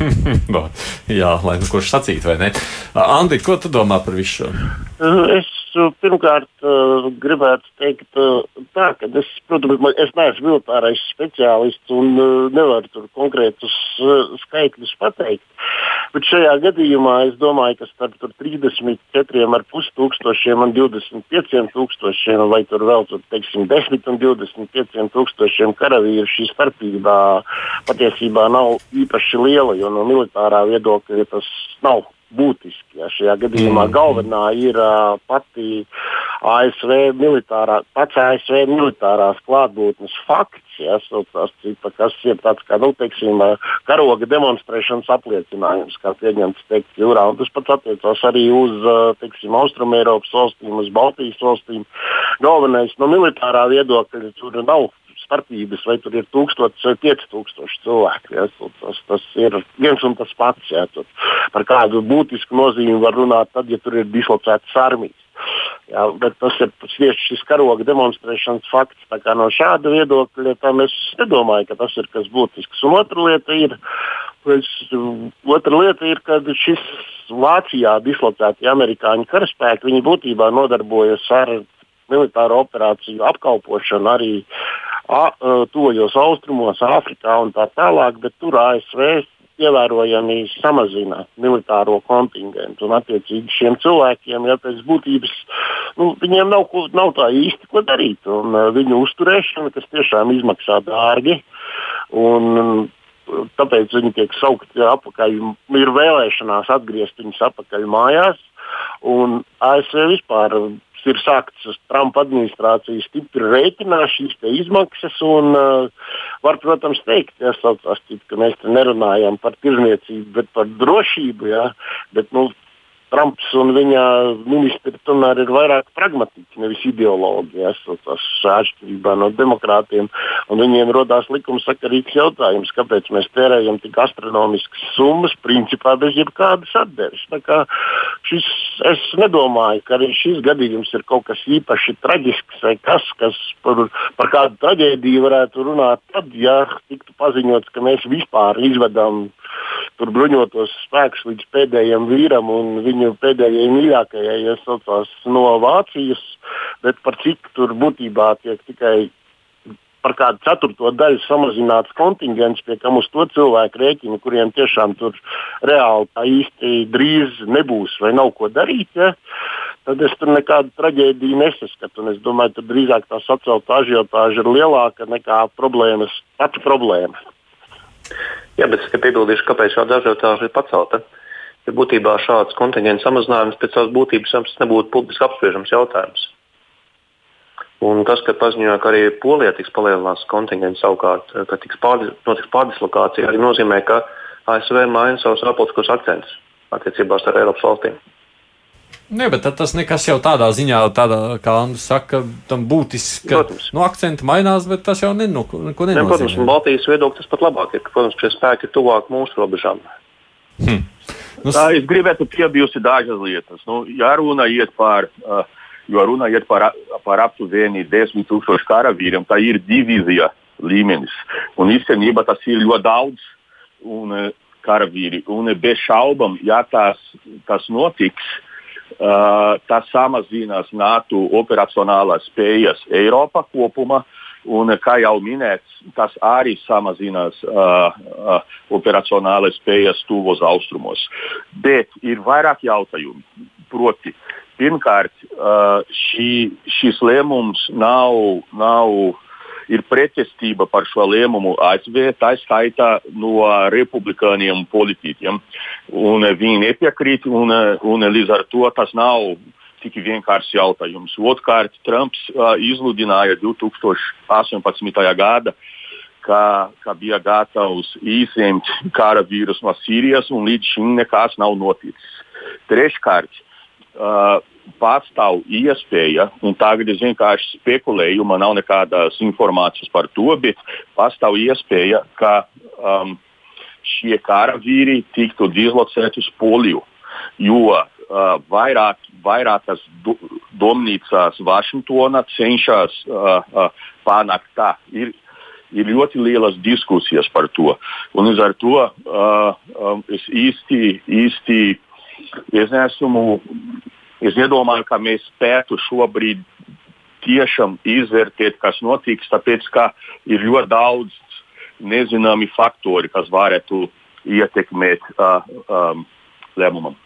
Jā, lai nu kurš sacītu, vai ne? Andi, ko tu domā par visu šo? Es pirmkārt gribētu teikt, tā, ka es, protams, es neesmu militārais speciālists un nevaru tur konkrētus skaitļus pateikt. Bet šajā gadījumā es domāju, ka starp 34,5 tūkstošiem un 25 tūkstošiem, vai tur vēl tur, teiksim, 10 un 25 tūkstošiem karavīru šī starpība patiesībā nav īpaši liela, jo no militārā viedokļa tas nav būtiski. Ja. Šajā gadījumā mm. galvenā ir uh, pati ASV militārā, pats ASV militārās klātbūtnes fakts, ja, tas, kas ir tāds kā nu, teiksim, karoga demonstrēšanas apliecinājums, kā pieņemts teikt jūrā. Un tas pats attiecās arī uz teiksim, Austrumēropas valstīm, uz Baltijas valstīm. Galvenais no militārā viedokļa tur nav starpības, vai tur ir 1000 vai 5000 cilvēku. Ja? Tas, tas ir viens un tas pats. Ja? Tur par kādu būtisku nozīmi var runāt tad, ja tur ir dislocētas armijas. Jā, bet tas ir tieši šis karoga demonstrēšanas fakts. No šāda viedokļa es nedomāju, ka tas ir kas būtisks. Un otra lieta ir, es, otra lieta ir ka šis Vācijā dislocētie amerikāņu karaspēki būtībā nodarbojas ar militāro operāciju apkalpošanu arī tuvajos austrumos, Āfrikā un tā tālāk, bet tur ASV ievērojami samazina militāro kontingentu. Un, attiecīgi, šiem cilvēkiem, ja pēc būtības, nu, viņiem nav, ko, nav tā īsti ko darīt. Un, uh, viņu uzturēšana, kas tiešām izmaksā dārgi, un, tāpēc viņi tiek saukti atpakaļ, ir vēlēšanās atgriezt viņus atpakaļ mājās. Un ASV vispār ir sāktas Trumpa administrācijas stipri rēķināt šīs izmaksas. Un, uh, var, protams, teikt, ja, saucās, ka mēs te nerunājam par tirzniecību, bet par drošību. Ja, bet, nu, Trumps un viņa ministri tomēr ir vairāk pragmatiski, nevis ideologi. Ja, tas atšķirībā no demokrātiem. Viņiem radās likumsakarīgs jautājums, kāpēc mēs tērējam tik astronomiskas summas, principā bez jebkādas atdeves. Šis, es nedomāju, ka arī šis gadījums ir kaut kas īpaši traģisks vai kas, kas par, par kādu traģēdiju varētu runāt tad, ja tiktu paziņots, ka mēs vispār izvedam tur bruņotos spēkus līdz pēdējiem vīram un viņu pēdējai mīļākajai, ja saucās no Vācijas, bet par cik tur būtībā tiek tikai par kādu ceturto daļu samazināts kontingents, pie kam uz to cilvēku rēķina, kuriem tiešām tur reāli tā īsti drīz nebūs vai nav ko darīt. Ja? Tad es tur nekādu traģēdiju nesaskatu. Es domāju, ka drīzāk tā sacelta ažiotāža ir lielāka nekā problēmas, pati problēma. Jā, bet es piebildīšu, kāpēc šāda ažiotāža ir pacelta. ja būtībā šāds kontingentu samazinājums pēc savas būtības nebūtu publiski apspriežams jautājums. Un tas, ka paziņoja, ka arī Polijā tiks palielināts kontingents, savukārt, ka tiks pārdi, notiks pārdislokācija, arī nozīmē, ka ASV maina savus ārpolitiskos akcentus attiecībās ar Eiropas valstīm. Nē, bet tas nekas jau tādā ziņā, tādā, kā Andris saka, tam būtiski, nu, akcenti mainās, bet tas jau nenu, neko nenozīmē. Ne, protams, un Baltijas viedoklis tas pat labāk ir, ka, protams, šie spēki ir tuvāk mūsu robežām. Hmm. Nu, Tā, es gribētu piebilst dažas lietas. Nu, ja runa iet par, uh, jo runa iet par, par aptuveni 10 tūkstošu karavīriem, tā ir divīzija līmenis. Un īstenībā tas ir ļoti daudz un, uh, karavīri. Un bez šaubām, ja tas, tas notiks, uh, tas samazinās NATO operacionālās spējas Eiropā kopumā. Uh, Un, kā jau minēts, tas arī samazinās uh, uh, operacionālās spējas tuvos austrumos. Bet ir vairāk jautājumu. Proti, pirmkārt, uh, šī, šis lēmums nav, nav ir pretestība par šo lēmumu ASV, tā skaitā no republikāņiem politiķiem. Un viņi nepiekrīt, un, un līdz ar to tas nav tik vienkāršs jautājums. Otrkārt, Trumps uh, izludināja 2018. gada, ka, ka bija gatavs izņemt kara vīrusu no Sīrijas, un līdz šim nekas nav noticis. Treškārt, uh, pastāv iespēja, un tagad es vienkārši spekulēju, man nav nekādas informācijas par to, bet pastāv iespēja, ka um, šie karavīri tiktu dislocēti uz Poliju. Jo uh, vairāk, vairākas do, domnīcās Vašingtonā cenšas uh, uh, panākt tā. Ir, ir ļoti lielas diskusijas par to. Un līdz ar to uh, um, es īsti, īsti es nesmu, es nedomāju, ka mēs spētu šobrīd tiešām izvērtēt, kas notiks, tāpēc ka ir ļoti daudz nezināmi faktori, kas varētu ietekmēt uh, um, lēmumam.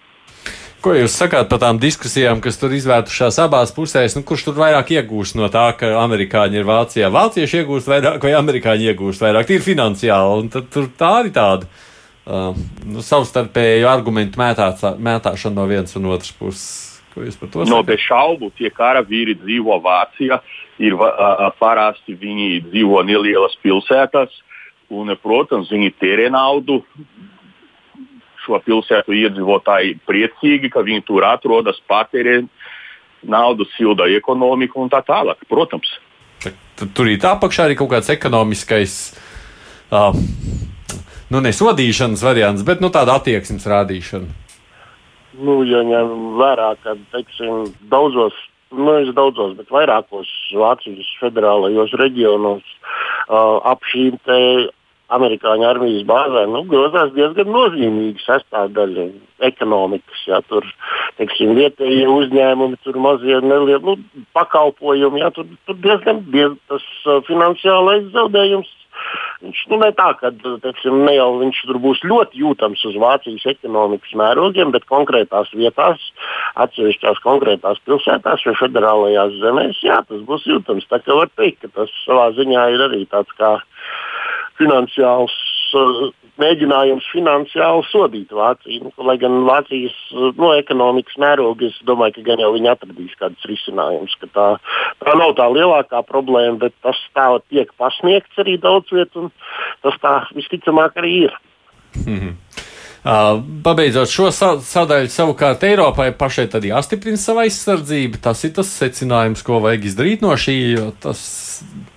Ko jūs sakāt par tām diskusijām, kas tur izvērtušās abās pusēs? Nu, kurš tur vairāk iegūst no tā, ka amerikāņi ir Vācijā? Vācieši iegūst vairāk vai amerikāņi iegūst vairāk? Tīri finansiāli. Un tad tur tā arī tāda uh, nu, savstarpēju argumentu mētā, mētāšana no vienas un otras puses. Ko jūs par to sakāt? No bez šaubu tie karavīri dzīvo Vācijā. Ir uh, parasti viņi dzīvo nelielas pilsētās. Un, protams, viņi tērē naudu šo pilsētu iedzīvotāji priecīgi, ka viņi tur atrodas, patērē naudu, silda ekonomiku un tā tālāk. Protams. Tad tur ir tā apakšā arī kaut kāds ekonomiskais, uh, nu, nesodīšanas variants, bet nu, tāda attieksmes rādīšana. Nu, ja ņem vērā, ka teiksim, daudzos, nu, daudzos, bet vairākos Vācijas federālajos reģionos uh, ap šīm amerikāņu armijas bāzēm nu, grozās diezgan nozīmīga sastāvdaļa ekonomikas. Ja, tur teiksim, vietējie uzņēmumi, tur mazie nelieli nu, pakalpojumi, ja, tur, tur diezgan diez, tas uh, finansiālais zaudējums. Viņš nu, ne tā, ka teiksim, ne jau viņš tur būs ļoti jūtams uz Vācijas ekonomikas mērogiem, bet konkrētās vietās, atsevišķās konkrētās pilsētās vai federālajās zemēs, jā, tas būs jūtams. Tā kā var teikt, ka tas savā ziņā ir arī tāds kā finansiāls uh, mēģinājums finansiāli sodīt Vāciju. Nu, lai gan Vācijas uh, no ekonomikas mēroga, es domāju, ka gan jau viņi atradīs kādus risinājumus. Ka tā, tā nav tā lielākā problēma, bet tas tā tiek pasniegts arī daudz vietā, un tas tā visticamāk arī ir. Mm -hmm. Pabeidzot šo sadaļu, savukārt Eiropai pašai tad jāstiprina sava aizsardzība. Tas ir tas secinājums, ko vajag izdarīt no šī, tas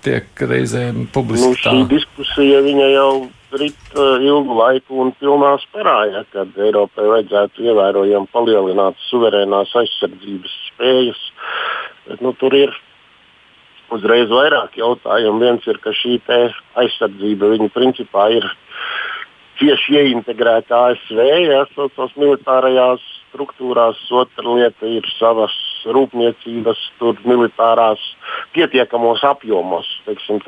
tiek reizēm publiski. Nu, šī diskusija jau rit uh, ilgu laiku un pilnā spērā, ja, kad Eiropai vajadzētu ievērojami palielināt suverēnās aizsardzības spējas. Bet, nu, tur ir uzreiz vairāk jautājumu. Viens ir, ka šī aizsardzība viņa principā ir cieši ieintegrēta ASV, ja saucās militārajās struktūrās. Otra lieta ir savas rūpniecības, tur militārās pietiekamos apjomos. Un,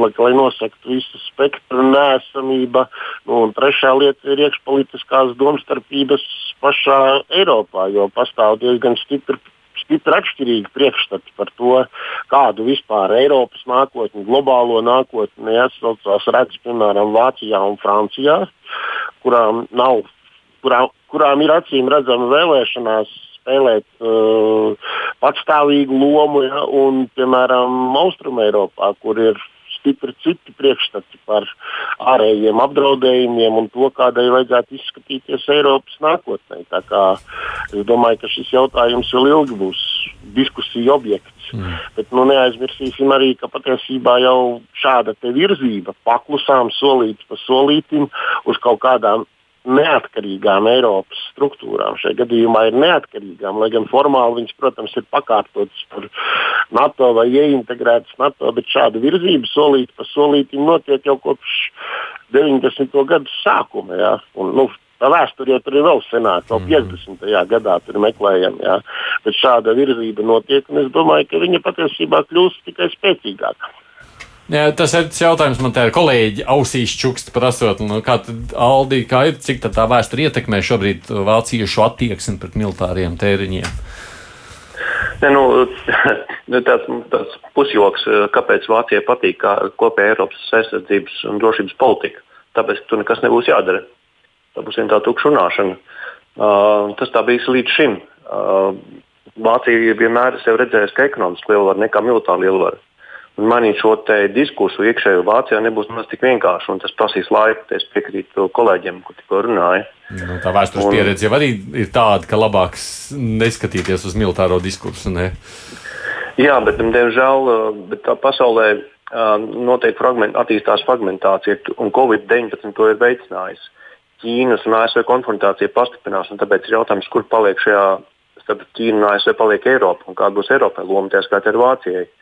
lai, lai nosaktu visu spektru nēsamība. Nu, un trešā lieta ir iekšpolitiskās domstarpības pašā Eiropā, jo pastāv diezgan stipri stipri atšķirīgi priekšstati par to, kādu vispār Eiropas nākotni, globālo nākotni iesaucās redz, piemēram, Vācijā un Francijā, kurām nav kurām, kurām ir acīm redzama vēlēšanās spēlēt uh, patstāvīgu lomu, ja, un, piemēram, Austrumēropā, kur ir stipri citi priekšstati par ārējiem apdraudējumiem un to, kādai vajadzētu izskatīties Eiropas nākotnē. Es domāju, ka šis jautājums vēl ilgi būs diskusiju objekts. Mm. Bet nu, neaizmirsīsim arī, ka patiesībā jau šāda virzība paklusām solīts pa solītim uz kaut kādām neatkarīgām Eiropas struktūrām. Šajā gadījumā ir neatkarīgām, lai gan formāli viņas, protams, ir pakārtotas par NATO vai ieintegrētas NATO, bet šāda virzība solīt pa solītim notiek jau kopš 90. gadu sākuma. Ja? Un, nu, Tā vēsture jau tur ir vēl senāka, jau 50. Mm. gadā tur meklējama. Ja? Bet šāda virzība notiek, un es domāju, ka viņa patiesībā kļūst tikai spēcīgāka. Jā, tas ir tas jautājums, man te ir kolēģi ausīs čukst prasot, nu, kā tad Aldi, kā ir, cik tā vēsture ietekmē šobrīd vāciešu attieksmi pret militāriem tēriņiem? Ne, nu, nu, tāds, tāds pusjoks, kāpēc Vācijai patīk kā kopēja Eiropas aizsardzības un drošības politika. Tāpēc, ka tur nekas nebūs jādara. Tā būs viena tā tukša runāšana. Uh, tas tā bijis līdz šim. Uh, Vācija vienmēr ir redzējusi kā ekonomiski lielvaru nekā militāru lielvaru. Un mainīt šo diskursu iekšējo Vācijā nebūs nemaz tik vienkārši, un tas prasīs laiku. Es piekrītu kolēģiem, kur tikko runāja. Nu, tā vēstures un... pieredze arī ir tāda, ka labāk neskatīties uz militāro diskursu. Ne? Jā, bet, diemžēl, bet pasaulē noteikti fragment, attīstās fragmentācija, un Covid-19 to ir veicinājis. Ķīnas un ASV konfrontācija pastiprinās, un tāpēc ir jautājums, kur paliek šajā starp Ķīnu un ASV paliek Eiropa, un kāda būs Eiropai loma, tā skaitā ar Vācijai. Uh,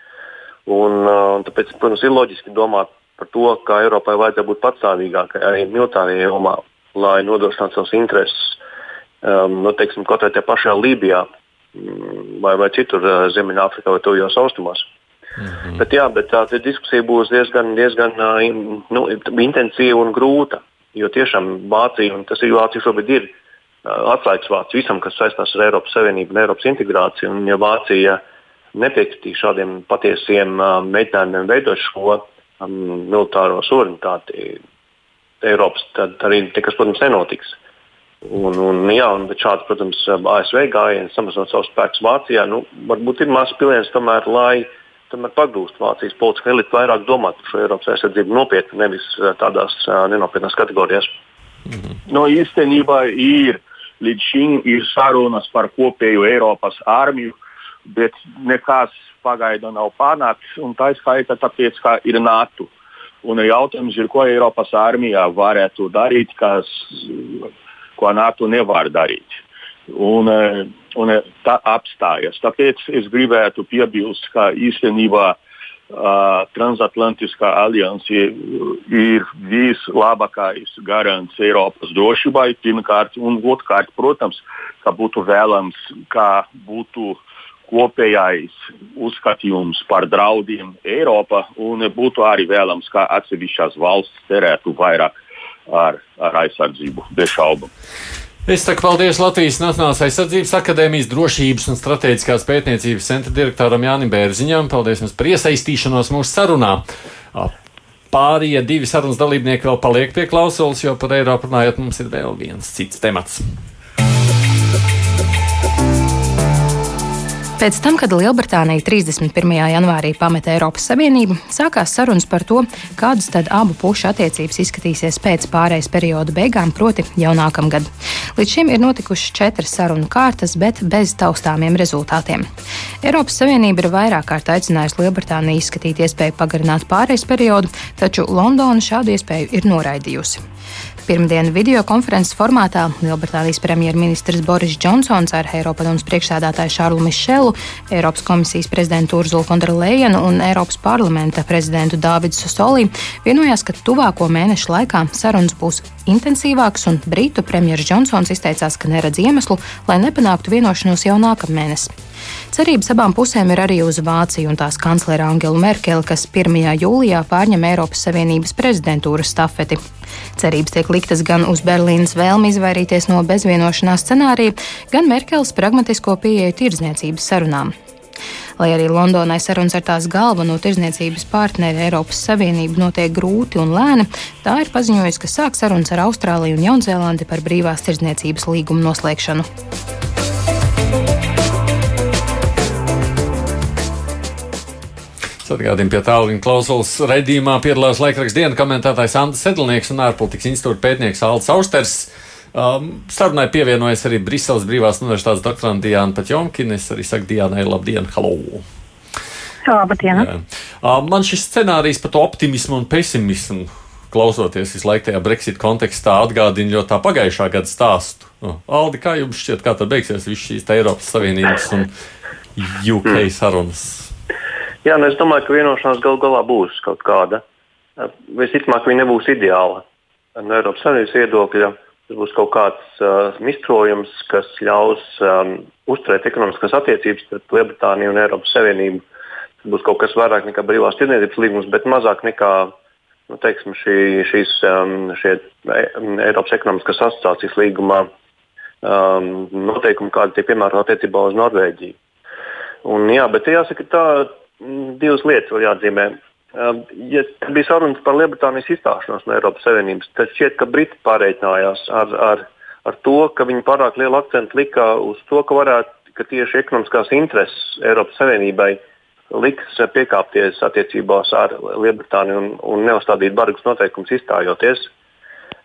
Un, uh, tāpēc, protams, ir loģiski domāt par to, kā Eiropai vajadzētu būt patstāvīgākai arī militārajā jomā, lai nodrošinātu savus intereses. Um, nu, teiksim, kaut vai pašā Lībijā vai, vai citur Ziemeļāfrikā vai Tuvijos austrumos. Mm -hmm. Bet, jā, bet tā diskusija būs diezgan, diezgan nu, intensīva un grūta. Jo tiešām Vācija, un tas ir Vācija šobrīd ir atslēgas vārds visam, kas saistās ar Eiropas Savienību un Eiropas integrāciju. Un, ja Vācija uh, nepiekritīju šādiem patiesiem um, mēģinājumiem veidot šo um, militāro suverenitāti Eiropas, tad arī nekas, protams, nenotiks. Un, un, jā, un šāds, protams, ASV gājiens, samazinot savus spēkus Vācijā, nu, varbūt ir mazs piliens tomēr, lai tomēr pagrūst Vācijas politiskā elite vairāk domāt par šo Eiropas aizsardzību nopietni, nevis tādās nenopietnās kategorijās. Mm -hmm. no, īstenībā ir līdz šim ir sarunas par kopēju Eiropas armiju, bet nekas pagaidām nav panākts. Tā ir skaita tāpēc, ka ir NATO. Un jautājums ir, ko Eiropas armijā varētu darīt, kas, ko NATO nevar darīt. Un, un tā apstājas. Tāpēc es gribētu piebilst, ka īstenībā uh, transatlantiskā alianse ir vislabākais garants Eiropas drošībai, pirmkārt, un otrkārt, protams, ka būtu vēlams, ka būtu uh, kopējais uzskatījums par draudiem Eiropā un būtu arī vēlams, ka atsevišķās valsts terētu vairāk ar, ar aizsardzību, bez šaubām. Es saku paldies Latvijas Nacionālās aizsardzības akadēmijas drošības un strateģiskās pētniecības centra direktoram Jānim Bērziņam. Paldies jums par iesaistīšanos mūsu sarunā. Pārējie divi sarunas dalībnieki vēl paliek pie klausulas, jo par Eiropu runājot mums ir vēl viens cits temats. Pēc tam, kad Lielbritānija 31. janvārī pameta Eiropas Savienību, sākās sarunas par to, kādas tad abu pušu attiecības izskatīsies pēc pārējais perioda beigām, proti jau nākamgad. Līdz šim ir notikušas četras sarunu kārtas, bet bez taustāmiem rezultātiem. Eiropas Savienība ir vairāk kārt aicinājusi Lielbritāniju izskatīt iespēju pagarināt pārējais periodu, taču Londona šādu iespēju ir noraidījusi. Pirmdien video konferences formātā Lielbritānijas premjerministrs Boris Džonsons ar Eiropadomas priekšsēdētāju Šārlu Mišelu, Eiropas komisijas prezidentu Urzulu Fonderlejenu un Eiropas parlamenta prezidentu Dāvidu Sasolī vienojās, ka tuvāko mēnešu laikā sarunas būs intensīvākas, un Brītu premjerministrs Džonsons izteicās, ka neredz iemeslu, lai nepanāktu vienošanos jau nākamnēnes. Cerības abām pusēm ir arī uz Vāciju un tās kanclera Angelu Merkeli, kas 1. jūlijā pārņem Eiropas Savienības prezidentūras stafeti. Cerības tiek liktas gan uz Berlīnas vēlmi izvairīties no bezvienošanās scenārija, gan Merkeles pragmatisko pieeju tirdzniecības sarunām. Lai arī Londonai sarunas ar tās galveno tirzniecības partneri Eiropas Savienību notiek grūti un lēni, tā ir paziņojusi, ka sāk sarunas ar Austrāliju un Jaunzēlandi par brīvās tirzniecības līgumu noslēgšanu. Atgādījumi pie tālruņa klausulas redzījumā piedalās laikraksta dienas komentētājs Andris Sedlnieks un ārpolitikas institūta pētnieks Alts Austers. Um, sarunai pievienojas arī Briseles Brīvās Universitātes doktorante Diana Patjomkina. Es arī saku Dianai labdien, halo! Labdien! Uh, man šis scenārijs par to optimismu un pesimismu klausoties visu laiku tajā Brexit kontekstā, atgādina ļoti tā pagājušā gada stāstu. Uh, Aldi, kā jums šķiet, kā tad beigsies viss šīs Eiropas Savienības un UK sarunas? Jā, nu es domāju, ka vienošanās gal galā būs kaut kāda. Visticamāk, viņa nebūs ideāla no Eiropas Savienības viedokļa. Tas būs kaut kāds uh, mistrojums, kas ļaus um, uzturēt ekonomiskās attiecības starp Lielbritāniju un Eiropas Savienību. Tas būs kaut kas vairāk nekā brīvās tirdzniecības līgums, bet mazāk nekā nu, teiksim, šī, šīs um, šie, Eiropas ekonomiskās asociācijas līgumā um, noteikumi, kādi tiek piemēroti attiecībā uz Norvēģiju. Un, jā, bet jāsaka, tā divas lietas vēl jāatzīmē. Um, ja bija sarunas par Lielbritānijas izstāšanos no Eiropas Savienības, tad šķiet, ka Briti pārreikinājās ar, ar, ar to, ka viņi pārāk lielu akcentu lika uz to, ka, varētu, ka tieši ekonomiskās intereses Eiropas Savienībai liks piekāpties attiecībās ar Lielbritāniju un, un neuzstādīt bargus noteikumus izstājoties.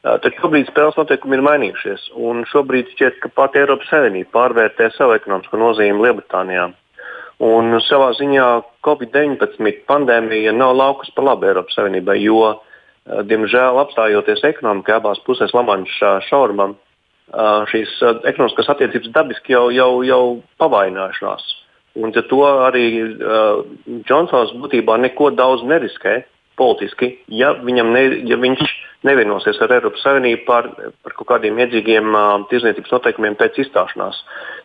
Uh, tad šobrīd spēles noteikumi ir mainījušies, un šobrīd šķiet, ka pati Eiropas Savienība pārvērtē savu ekonomisko nozīmi Lielbritānijā. Un savā ziņā Covid-19 pandēmija nav laukus par labu Eiropas Savienībai, jo, eh, diemžēl, apstājoties ekonomikai abās pusēs Lamanšā šaurumam, eh, šīs eh, ekonomiskās attiecības dabiski jau, jau, jau pavainājušās. Un to arī uh, Džonsons būtībā neko daudz neriskē politiski, ja, ne, ja viņš nevienosies ar Eiropas Savienību par, par kaut kādiem iedzīgiem uh, tirzniecības noteikumiem pēc izstāšanās.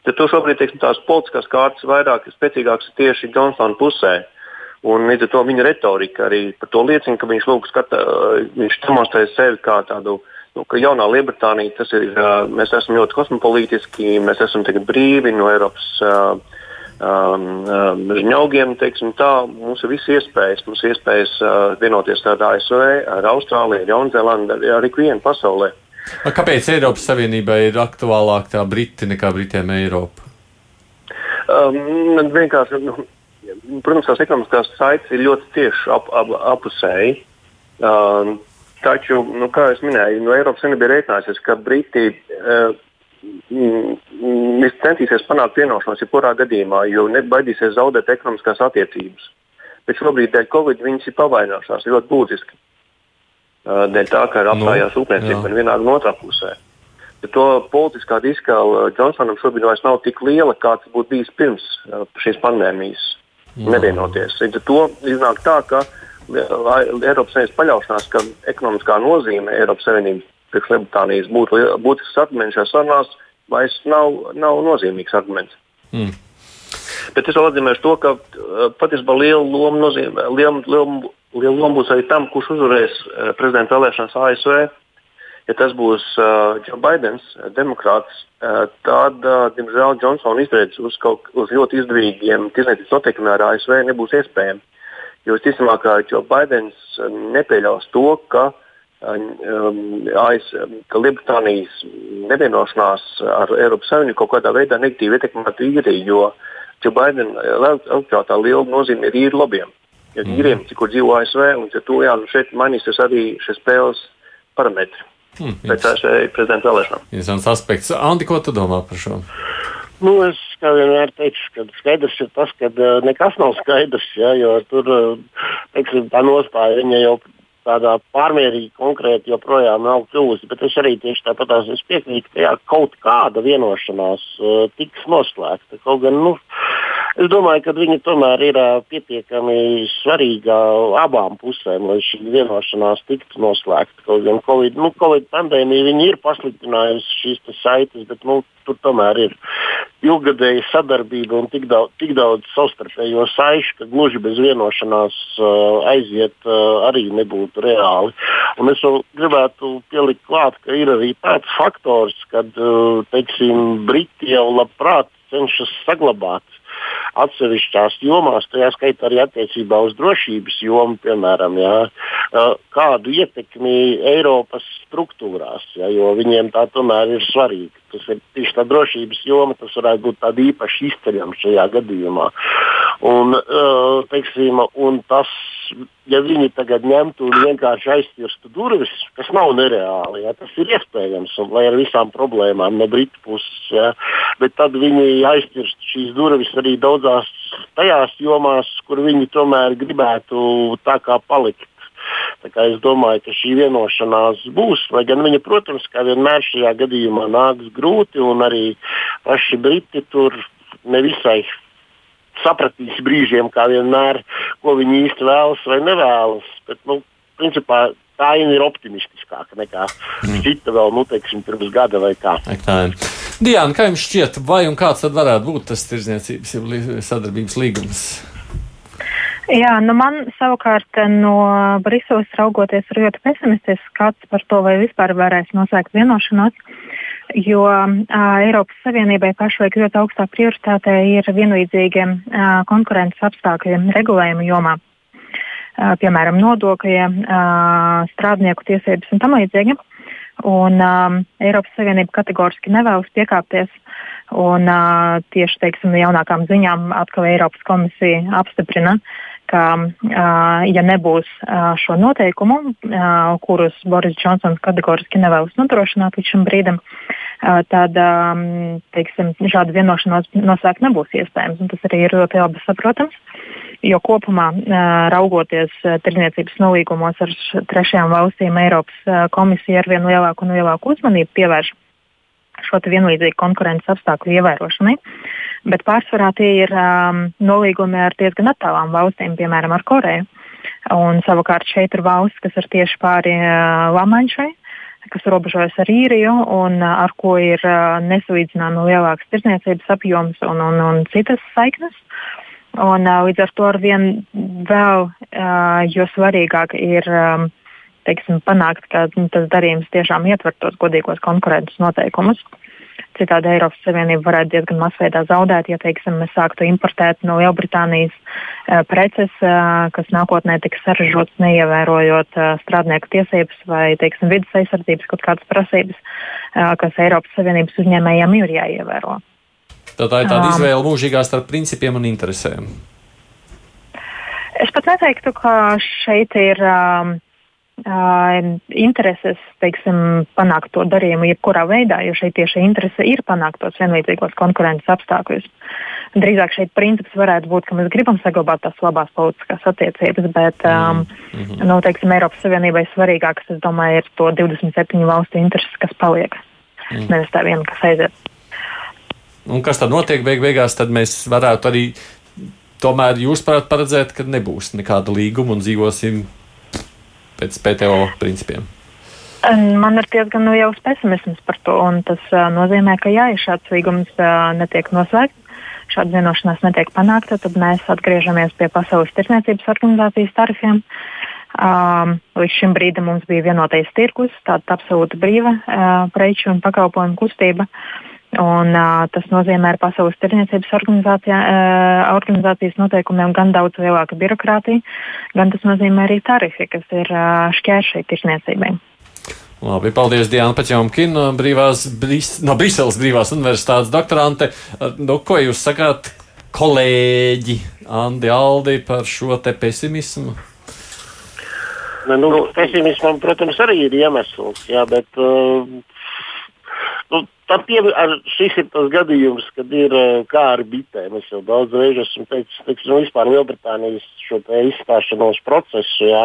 Tad to šobrīd teiksim, tās politiskās kārtas vairāk spēcīgākas tieši Johnsona pusē. Un līdz ar to viņa retorika arī par to liecina, ka viņš, lūk, skata, viņš demonstrē sevi kā tādu nu, ka jaunā Lielbritānija, ir, mēs esam ļoti kosmopolītiski, mēs esam brīvi no Eiropas uh, um, um, žņaugiem, teiksim tā, mums ir visi iespējas. Mums ir iespējas uh, vienoties ar ASV, ar Austrāliju, ar Jaunzēlandi, ar, ar ikvienu pasaulē. Kāpēc Eiropas Savienībai ir aktuālāk tā Briti nekā Britiem Eiropa? Um, vienkārši, nu, protams, tās ekonomiskās saites ir ļoti cieši ap, ap, apusēji. Um, taču, nu, kā jau minēju, no Eiropas Savienība ir rēķinājusies, ka Briti uh, mm, centīsies panākt vienošanos jebkurā gadījumā, jo nebaidīsies zaudēt ekonomiskās attiecības. Bet šobrīd dēļ Covid viņas ir pavainājušās ļoti būtiski dēļ tā, ka ir nu, apstājās nu, rūpniecība gan vienā, gan otrā pusē. Ja to politiskā diskāla Džonsonam šobrīd vairs nav tik liela, kā tas būtu bijis pirms šīs pandēmijas. Jā. Nevienoties. Līdz ar to iznāk tā, ka Eiropas Savienības paļaušanās, ka ekonomiskā nozīme Eiropas Savienības priekšlietotājs būtu būtisks arguments šajās sarunās, vairs nav, nav nozīmīgs arguments. Mm. Bet es vēl atzīmēšu to, ka patiesībā liela loma nozīmē, liela, liela liela loma būs arī tam, kurš uzvarēs uh, prezidenta vēlēšanās ASV. Ja tas būs uh, Joe Bidenis, uh, demokrāts, uh, tad, uh, diemžēl, Džonsona izredzes uz, kaut, uz ļoti izdevīgiem tirsniecības noteikumiem ar ASV nebūs iespējama. Jo visticamāk, Joe Bidenis nepieļaus to, ka, um, AS, ka Lielbritānijas nevienošanās ar Eiropas Savienību kaut kādā veidā negatīvi ietekmētu īriju, jo Joe Bidenim elektorātā liela nozīme ir īri lobbyiem ja mm. īriem, kur dzīvo ASV, un to, jā, nu šeit mainīsies arī šie spēles parametri. Hmm, pēc ASV prezidenta vēlēšanām. Interesants aspekts. Andi, ko tu domā par šo? Nu, es kā vienmēr teikšu, ka skaidrs ir tas, ka uh, nekas nav skaidrs. Ja, jo tur uh, teiksim, tā nostāja jau tādā pārmērīgi konkrēti joprojām nav kļuvusi. Bet es arī tieši tāpat piekrītu, ka jā, kaut kāda vienošanās uh, tiks noslēgta. Kaut gan nu, Es domāju, ka viņa tomēr ir pietiekami svarīga abām pusēm, lai šī vienošanās tiktu noslēgta. Kaut gan Covid, nu, Covid pandēmija ir pasliktinājusi šīs saites, bet nu, tur tomēr ir ilgadēja sadarbība un tik daudz, tik daudz savstarpējo saišu, ka gluži bez vienošanās uh, aiziet uh, arī nebūtu reāli. Un es gribētu pielikt klāt, ka ir arī tāds faktors, ka uh, teiksim, Briti jau labprāt cenšas saglabāt atsevišķās jomās, tajā skaitā arī attiecībā uz drošības jomu, piemēram, jā, kādu ietekmi Eiropas struktūrās, jā, jo viņiem tā tomēr ir svarīga. Tas ir tieši tā drošības joma, tas varētu būt tāda īpaši izceļama šajā gadījumā. Un, teiksim, un tas ja viņi tagad ņemtu un vienkārši aizcirstu durvis, kas nav nereāli, ja, tas ir iespējams, un, lai ar visām problēmām no Britu puses, ja, bet tad viņi aizcirstu šīs durvis arī daudzās tajās jomās, kur viņi tomēr gribētu tā kā palikt. Es domāju, ka šī vienošanās būs, lai gan viņa, protams, kā vienmēr šajā gadījumā nāks grūti, un arī paši Briti tur nevisai sapratīs brīžiem, kā vienmēr, ko viņi īsti vēlas vai nevēlas. Bet, nu, principā, tā ir optimistiskāka nekā mm. šita vēl, nu, teiksim, pirms gada vai kā. Tā ir. Diana, kā jums šķiet, vai un kāds tad varētu būt tas tirdzniecības sadarbības līgums? Jā, nu man savukārt no Briseles raugoties ir ļoti pesimistisks skats par to, vai vispār varēs noslēgt vienošanos. Uh, jo uh, Eiropas Savienībai pašlaik ļoti augstā prioritāte ir vienlīdzīgiem uh, konkurences apstākļiem regulējuma jomā. Uh, piemēram, nodokļiem, strādnieku tiesības un tam līdzīgi. Un um, Eiropas Savienība kategoriski nevēlas piekāpties. Un, uh, tieši teiksim, jaunākām ziņām atkal Eiropas komisija apstiprina, ka, uh, ja nebūs uh, šo noteikumu, uh, kurus Boris Džonsons kategoriski nevēlas nodrošināt līdz šim brīdim, uh, tad teiksim, šāda vienošanās noslēgt nebūs iespējams. Tas arī ir ļoti labi saprotams. Jo kopumā, raugoties tirdzniecības nolīgumos ar trešajām valstīm, Eiropas komisija ar vien lielāku un lielāku uzmanību pievērš šo vienlīdzīgu konkurences apstākļu ievērošanai. Bet pārsvarā tie ir um, nolīgumi ar diezgan attālām valstīm, piemēram, ar Koreju. Un savukārt šeit ir valsts, kas ir tieši pāri uh, Lamanšai, kas robežojas ar īriju un ar ko ir nesalīdzināmi lielāks tirdzniecības apjoms un, un, un citas saiknes. Un, līdz ar to ar vien vēl jo svarīgāk ir teiksim, panākt, ka tas darījums tiešām ietver tos godīgos konkurences noteikumus. Citādi Eiropas Savienība varētu diezgan masveidā zaudēt, ja teiksim, mēs sāktu importēt no Lielbritānijas uh, preces, uh, kas nākotnē tiks saražotas neievērojot uh, strādnieku tiesības vai teiksim, vidas aizsardzības kaut kādas prasības, kas Eiropas Savienības uzņēmējiem ir jāievēro. Tā, tā ir tāda um, izvēle mūžīgā starp principiem un interesēm. Es pat neteiktu, ka šeit ir. Um, intereses teiksim, panākt to darījumu jebkurā veidā, jo šeit tieši interese ir panākt tos vienlīdzīgos konkurences apstākļus. Drīzāk šeit princips varētu būt, ka mēs gribam saglabāt tās labās politiskās attiecības, bet um, mm -hmm. nu, teiksim, Eiropas Savienībai svarīgākas, es domāju, ir to 27 valstu intereses, kas paliek. Mm. Nevis tā viena, kas aiziet. Un kas tad notiek beig beigās, tad mēs varētu arī tomēr jūs paredzēt, ka nebūs nekāda līguma un dzīvosim pēc PTO principiem? Man ir diezgan liels pesimisms par to, un tas uh, nozīmē, ka jā, ja šāds līgums uh, netiek noslēgts, šāda vienošanās netiek panākta, tad mēs atgriežamies pie Pasaules tirdzniecības organizācijas tarifiem. Um, līdz šim brīdim mums bija vienotais tirgus, tāda absolūti brīva uh, preču un pakalpojumu kustība. Uh, Un, uh, tas nozīmē, ka Pasaules tirdzniecības uh, organizācijas noteikumiem gan daudz lielāka birokrātija, gan tas nozīmē arī tarifi, kas ir uh, šķēršļi tirdzniecībai. Labi, paldies Diana Paķomkina no, brīvās, Bris, no Briseles Brīvās Universitātes doktorante. Nu, ko jūs sakāt, kolēģi Andi Aldi, par šo te pesimismu? Nu, nu, pesimismam, protams, arī ir iemesls, jā, bet uh, nu, Tad pie, šis ir tas gadījums, kad ir kā ar bitēm. Es jau daudz reižu esmu teicis, ka nu, vispār Lielbritānijas izstāšanos procesu, jā,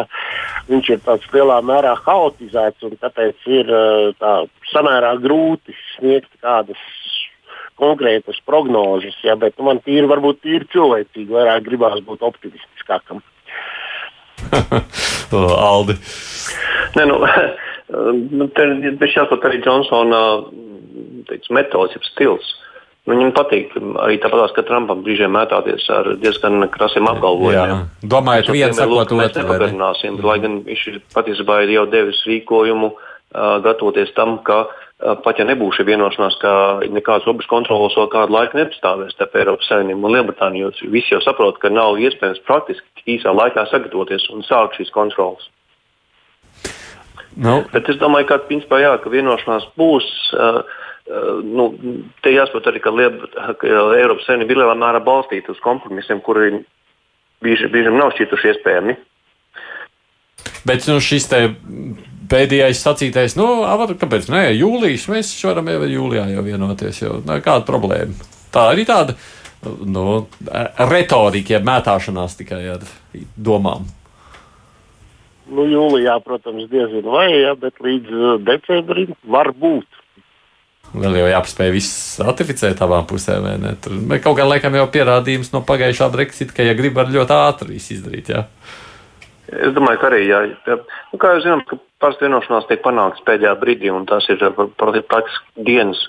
viņš ir tāds lielā mērā haotizēts un tāpēc ir tā, samērā grūti sniegt kādas konkrētas prognozes, jā, bet nu, man tīri, varbūt tīri cilvēcīgi vairāk gribās būt optimistiskākam. Aldi. Nē, nu, nu, te ir jāsaka arī Džonsona teiks, metods, jeb stils. Nu, viņam patīk arī tāpat, ka Trumpam brīžiem mētāties ar diezgan krasiem apgalvojumiem. Domājot, viens sakot, mēs nepagarināsim, lai gan viņš ir patiesībā jau devis rīkojumu, uh, gatavoties tam, ka pat ja nebūs šī vienošanās, ka nekādas robežu kontrolas vēl kādu laiku nepastāvēs starp Eiropas Savienību un Lielbritāniju, jo visi jau saprot, ka nav iespējams praktiski īsā laikā sagatavoties un sākt šīs kontrolas. No. Bet es domāju, ka, principā, jā, ka vienošanās būs. Uh, uh, nu, te jāsaprot arī, ka, Lieb, ka Eiropas Savienība ir lielā mērā balstīta uz kompromisiem, kuri bieži, bieži nav šķituši iespējami. Bet nu, šis te pēdējais sacītais, nu, avar, kāpēc nē, jūlijas mēs varam jau jūlijā jau vienoties, jo nē, kāda problēma. Tā arī tāda nu, retorika, jeb mētāšanās tikai ar domām. Nu, jūlijā, protams, diezgan vai, ja, bet līdz uh, decembrim var būt. Vēl jau jāpaspēj viss ratificēt abām pusēm, ne? Tur kaut kā laikam jau pierādījums no pagājušā Brexit, ka, ja grib, var ļoti ātri izdarīt. Jā. Es domāju, ka arī, jā. Nu, kā jūs zināt, ka parasti vienošanās tiek panāktas pēdējā brīdī, un tas ir praktiski dienas.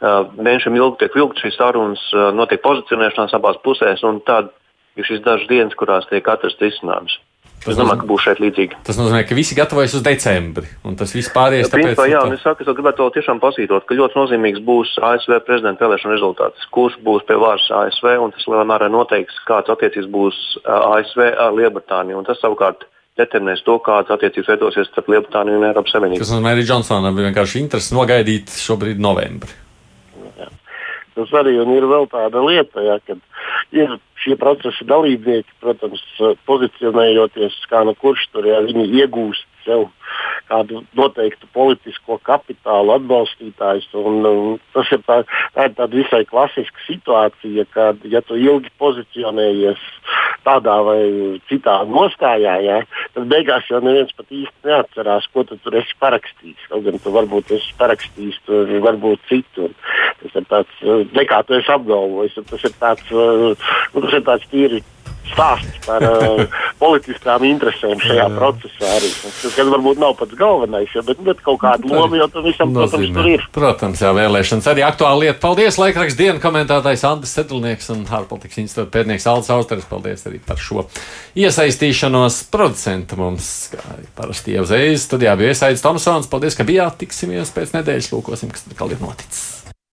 Mēnešiem ilgi tiek vilkt šīs sarunas, notiek pozicionēšanās abās pusēs, un tad ir šīs dažas dienas, kurās tiek atrasts risinājums. Tas es domāju, ka būs šeit līdzīgi. Tas nozīmē, ka visi gatavojas uz decembri, un tas viss pārējais tāpēc. Principā, jā, un es saku, es gribētu vēl tiešām pasītot, ka ļoti nozīmīgs būs ASV prezidenta vēlēšana rezultāts. Kurš būs pie varas ASV, un tas lielā mērā noteiks, kāds attiecības būs ASV ar Lielbritāniju. Un tas savukārt determinēs to, kādas attiecības veidosies starp Lielbritāniju un Eiropas Savienību. Tas nozīmē, arī Džonsonam vienkārši interesi nogaidīt šobrīd novembri. Jā. Tas arī ir vēl tāda lieta, ja, kad ir šie procesa dalībnieki, protams, pozicionējoties kā no kurš tur, ja viņi iegūst sev kādu noteiktu politisko kapitālu atbalstītājus. Un, un tas ir, tā, tā ir tāda visai klasiska situācija, kad, ja tu ilgi pozicionējies tādā vai citā nostājā, ja, tad beigās jau neviens pat īsti neatcerās, ko tu tur esi parakstījis. Kaut gan tu varbūt esi parakstījis tur varbūt citu. Tas ir tāds, nekā tu esi apgalvojis. Tas ir tāds, nu, tas ir tāds tīri stāsts par uh, politiskām interesēm šajā jā. procesā. Arī. Tas varbūt nav pats galvenais, ja, bet, bet kaut kāda loma jau tam visam, protams, tur ir. Protams, jā, vēlēšanas arī aktuāla lieta. Paldies, laikraksts dienas komentētājs Andris Sedlnieks un ārpolitikas institūta pētnieks Aldis Austeris. Paldies arī par šo iesaistīšanos. Producenta mums, kā parasti jau uzreiz, studijā bija iesaistīts Tomsons. Paldies, ka bijāt. Tiksimies pēc nedēļas, lūkosim, kas tad ir noticis.